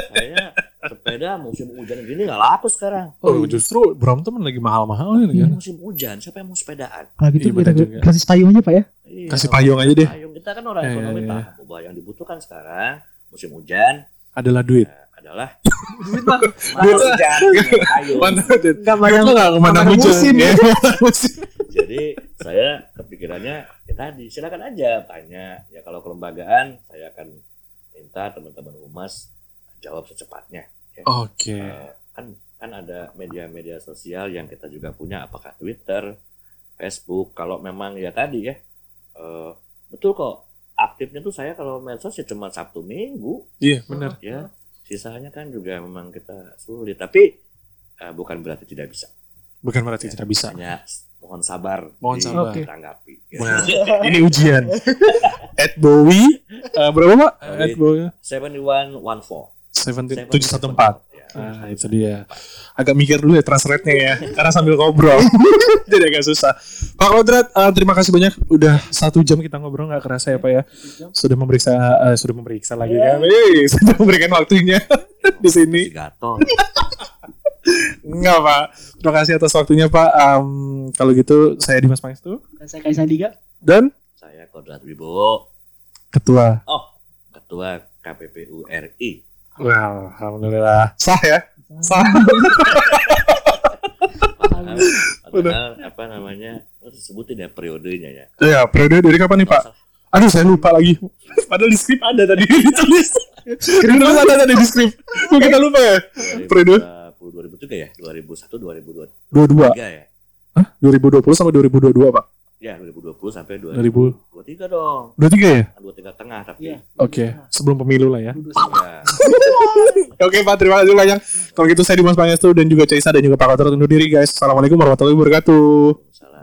kayaknya sepeda musim hujan gini nggak laku sekarang. Oh, justru Brompton lagi mahal-mahal ini Ini kan. musim hujan, siapa yang mau sepedaan? Kalau gitu Iya, kita juga. kasih payung aja pak ya. Iya, Kasih payung aja deh. Payung kita kan orang Iya, ekonomi iya. paham bahwa yang dibutuhkan sekarang musim hujan Adalah duit. eh, adalah Duit hujan payung. Mana duit? Duit nggak ke mana mana musim. Ya, musim. Jadi saya kepikirannya ya tadi silakan aja tanya ya kalau kelembagaan saya akan minta teman-teman humas jawab secepatnya. Oke. Eh, kan kan ada media-media sosial yang kita juga punya apakah Twitter, Facebook. Kalau memang ya tadi ya eh, betul kok aktifnya tuh saya kalau medsos ya cuma Sabtu Minggu Iya, benar. ya. Sisanya kan juga memang kita sulit tapi eh, bukan berarti tidak bisa. Bukan berarti tidak bisa. Hanya mohon sabar Mohon sabar. Oke. ditanggapi. Nah, ini ujian. Ed Bowie eh, berapa Pak? Ed Bowie 7114. 714. Ya. Ah, itu dia. Agak mikir dulu ya transrate-nya ya, karena sambil ngobrol. Jadi agak susah. Pak Kodrat, eh, terima kasih banyak. Udah satu jam kita ngobrol nggak kerasa ya Pak ya. Sudah memeriksa, eh, sudah memeriksa lagi kan? Eh, sudah memberikan waktunya di sini. Si Gatot. Enggak Pak. Terima kasih atas waktunya Pak. Em, kalau gitu saya Dimas Pangestu Dan saya Kaisa Diga. dan Saya Kodrat Wibowo. Ketua. Oh, Ketua KPPU RI. Well, alhamdulillah. Sah ya? Sah. Padahal, padahal apa namanya? Harus sebutin ya periodenya ya. Ya, periode dari kapan nih Pak? Aduh, saya lupa lagi. Padahal di skrip ada tadi ditulis. Terus ada tadi di skrip. Kok kita lupa ya? Periode 2000 2003 ya? 2001 2023 22. ya? Hah? 2020 sama 2022, Pak? Ya, 2020 sampai 2000 2023 dong. 23 ya? Kan 23 tengah tapi. Iya. Oke, sebelum pemilu lah ya. Ya. Oke, Pak, terima kasih banyak. Kalau gitu saya Dimas Pangestu dan juga Caisa dan juga Pak Kotor undur diri, guys. Assalamualaikum warahmatullahi wabarakatuh. Salam.